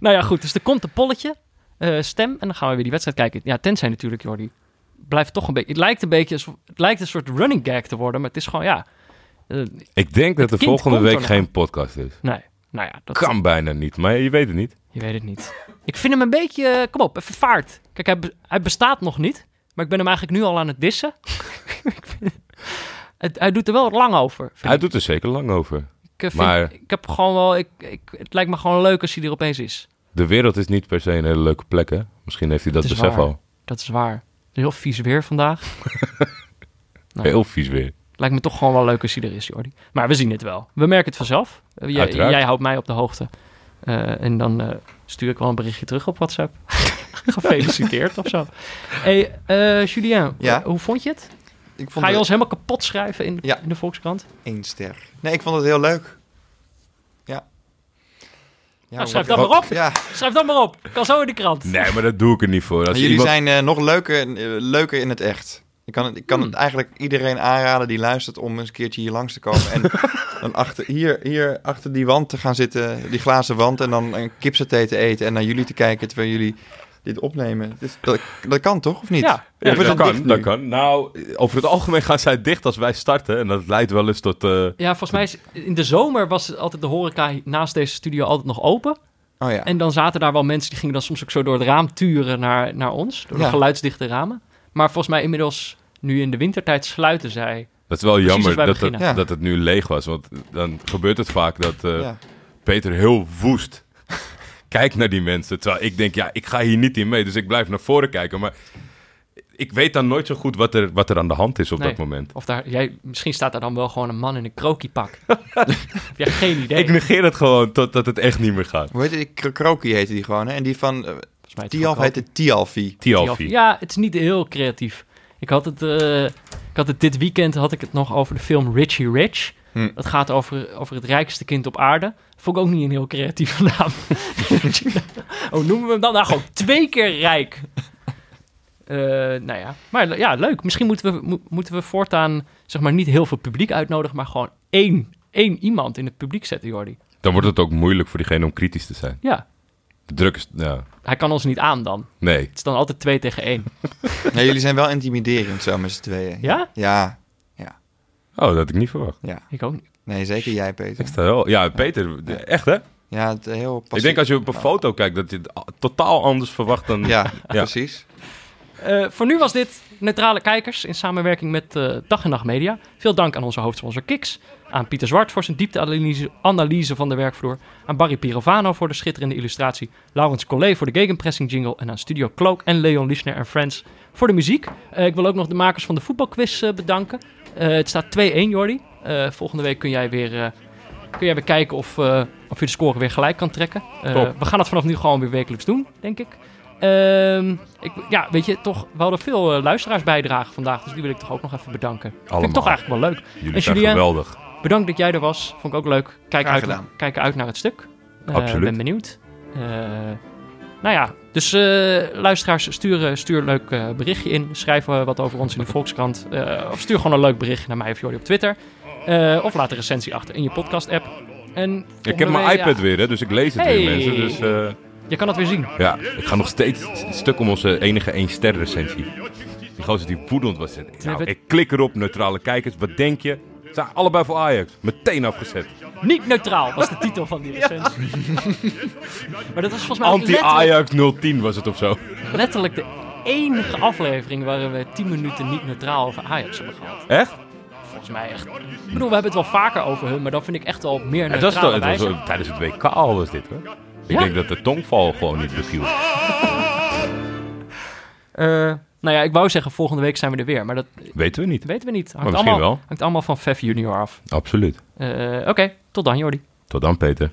Nou ja, goed. Dus er komt een polletje. eh, stem. En dan gaan we weer die wedstrijd kijken. Ja, tenzij natuurlijk, Jordi. Blijft toch een beetje... Het lijkt een beetje... Het lijkt een soort running gag te worden. Maar het is gewoon, ja... eh,
ik denk dat de volgende week geen podcast is.
nee. Nou ja, dat
Kan bijna niet, maar je weet het niet.
Je weet het niet. Ik vind hem een beetje... eh, kom op, even vaart. Kijk, hij, be- hij bestaat nog niet. Maar ik ben hem eigenlijk nu al aan het dissen. Het, hij doet er wel lang over.
Hij
ik.
doet er zeker lang over.
Ik, eh, vind-
maar-
ik heb gewoon wel... Ik, ik, het lijkt me gewoon leuk als hij er opeens is.
De wereld is niet per se een hele leuke plek, hè? Misschien heeft hij dat
is
besef
waar.
al.
Dat is waar. Heel vies weer vandaag. Nou,
Heel vies weer.
Lijkt me toch gewoon wel leuk als hij er is, Jordi. Maar we zien het wel. We merken het vanzelf. Eh, Jij,
Uiteraard.
jij houdt mij op de hoogte. Eh, en dan eh, stuur ik wel een berichtje terug op WhatsApp. Gefeliciteerd of zo. hey, eh, Julien,
Ja?
hoe- vond je het?
Ik vond
Ga je
het
ons helemaal kapot schrijven in,
Ja.
in de Volkskrant?
één ster. Nee, ik vond het heel leuk.
Nou, schrijf dat maar op.
Ja,
Schrijf dat maar op. Kan zo in de krant.
Nee, maar dat doe ik er niet voor. Als
jullie
iemand-
zijn eh, nog leuker, leuker in het echt. Ik kan, het, ik kan
Hmm.
het eigenlijk iedereen aanraden die luistert om eens een keertje hier langs te komen. En dan achter, hier, hier achter die wand te gaan zitten, die glazen wand, en dan een kipsaté te eten en naar jullie te kijken terwijl jullie dit opnemen. Dus dat, dat kan toch, of niet?
Ja.
Of
Ja,
is
dat kan, dat kan. Nou, over het algemeen gaan zij dicht als wij starten. En dat leidt wel eens tot... eh,
Ja, volgens mij is in de zomer was altijd de horeca naast deze studio altijd nog open.
Oh ja.
En dan zaten daar wel mensen die gingen dan soms ook zo door het raam turen naar, naar ons. Door de
Ja.
geluidsdichte ramen. Maar volgens mij inmiddels, nu in de wintertijd, sluiten zij.
dat is wel jammer dat het.
Ja.
dat het nu leeg was. Want dan gebeurt het vaak dat eh,
ja.
Peter heel woest kijkt naar die mensen. Terwijl ik denk, ja, ik ga hier niet in mee. Dus ik blijf naar voren kijken. Maar ik weet dan nooit zo goed wat er, wat er aan de hand is op
Nee.
dat moment.
Of daar, jij, misschien staat daar dan wel gewoon een man in een krokiepak. Heb jij geen idee?
Ik negeer het gewoon totdat het echt niet meer gaat.
Hoe heette die? Heette die gewoon, hè? En die van uh,
het
Tialf heette Tialfi.
Tialfi.
Ja, het is niet heel creatief. Ik had het, eh, ik had het dit weekend had ik het nog over de film Richie Rich.
Hm.
Dat gaat over, over het rijkste kind op aarde. Vond ik ook niet een heel creatieve naam. Hoe noemen we hem dan? Nou, gewoon twee keer rijk. Eh, nou ja, maar ja, leuk. Misschien moeten we, mo- moeten we voortaan zeg maar niet heel veel publiek uitnodigen, maar gewoon één, één iemand in het publiek zetten, Jordi.
Dan wordt het ook moeilijk voor diegene om kritisch te zijn.
Ja,
De druk is... Ja,
hij kan ons niet aan dan.
nee.
Het is dan altijd twee tegen één.
Nee, jullie zijn wel intimiderend zo met z'n tweeën.
Ja?
Ja,
Oh, dat had ik niet verwacht.
ja.
Ik ook niet.
Nee, zeker jij, Peter.
Ik sta wel... Ja, Peter, echt hè?
Ja, het heel passief.
Ik denk als je op een foto kijkt, dat je het totaal anders verwacht dan...
Ja, precies.
Eh, voor nu was dit Neutrale Kijkers in samenwerking met eh, Dag en Nacht Media. Veel dank aan onze hoofdsponsor Kiks. Aan Pieter Zwart voor zijn diepteanalyse analyse van de werkvloer. Aan Barry Pirovano voor de schitterende illustratie. Laurens Collet voor de gegenpressing jingle. En aan Studio Cloak en Leon Lischner en Friends voor de muziek. Eh, ik wil ook nog de makers van de voetbalquiz bedanken. Eh, het staat 2-1 Jordi. Eh, volgende week kun jij weer... eh, Kun jij weer kijken of, eh, of je de score weer gelijk kan trekken. Eh, we gaan dat vanaf nu gewoon weer wekelijks doen, denk ik. Ehm, ik, ja, weet je, toch, we hadden veel luisteraars bijdragen vandaag, dus die wil ik toch ook nog even bedanken. Vind ik toch eigenlijk wel leuk.
Jullie
En
zijn
Julien?
geweldig.
Bedankt dat jij er was, vond ik ook leuk. Kijk, uit, kijk uit naar het stuk.
Absoluut.
ben benieuwd. Eh, nou ja, dus eh, luisteraars, stuur, stuur een leuk berichtje in. Schrijf wat over ons in de Volkskrant. Eh, of stuur gewoon een leuk berichtje naar mij of Jordi op Twitter. Eh, of laat een recensie achter in je podcast-app. En
Ik heb mijn iPad
ja,
weer, hè, dus ik lees het
Hey.
weer, mensen. Dus eh,
Je kan het weer zien.
ja, ik ga nog steeds stuk om onze enige 1 ster recensie. Die gozer die woedend was. Nou, ik klik erop, neutrale kijkers. Wat denk je? Ze zijn allebei voor Ajax. Meteen afgezet.
Niet neutraal was de titel van die recensie. maar dat was volgens mij
Anti-Ajax 010 was het of zo.
letterlijk de enige aflevering waarin we 10 minuten niet neutraal over Ajax hebben gehad.
Echt?
Volgens mij echt. Ik bedoel, we hebben het wel vaker over hun, maar dan vind ik echt wel meer
was,
neutrale
toch, het was tijdens het WK al was dit, hoor. Ik
Ja?
denk dat de tongval gewoon niet beviel.
Eh, nou ja, ik wou zeggen, volgende week zijn we er weer, maar dat
Weten we niet.
weten we niet. Hangt,
Maar misschien
allemaal,
wel.
hangt allemaal van Fef Junior af.
Absoluut.
Eh, Oké, tot dan Jordi.
Tot dan, Peter.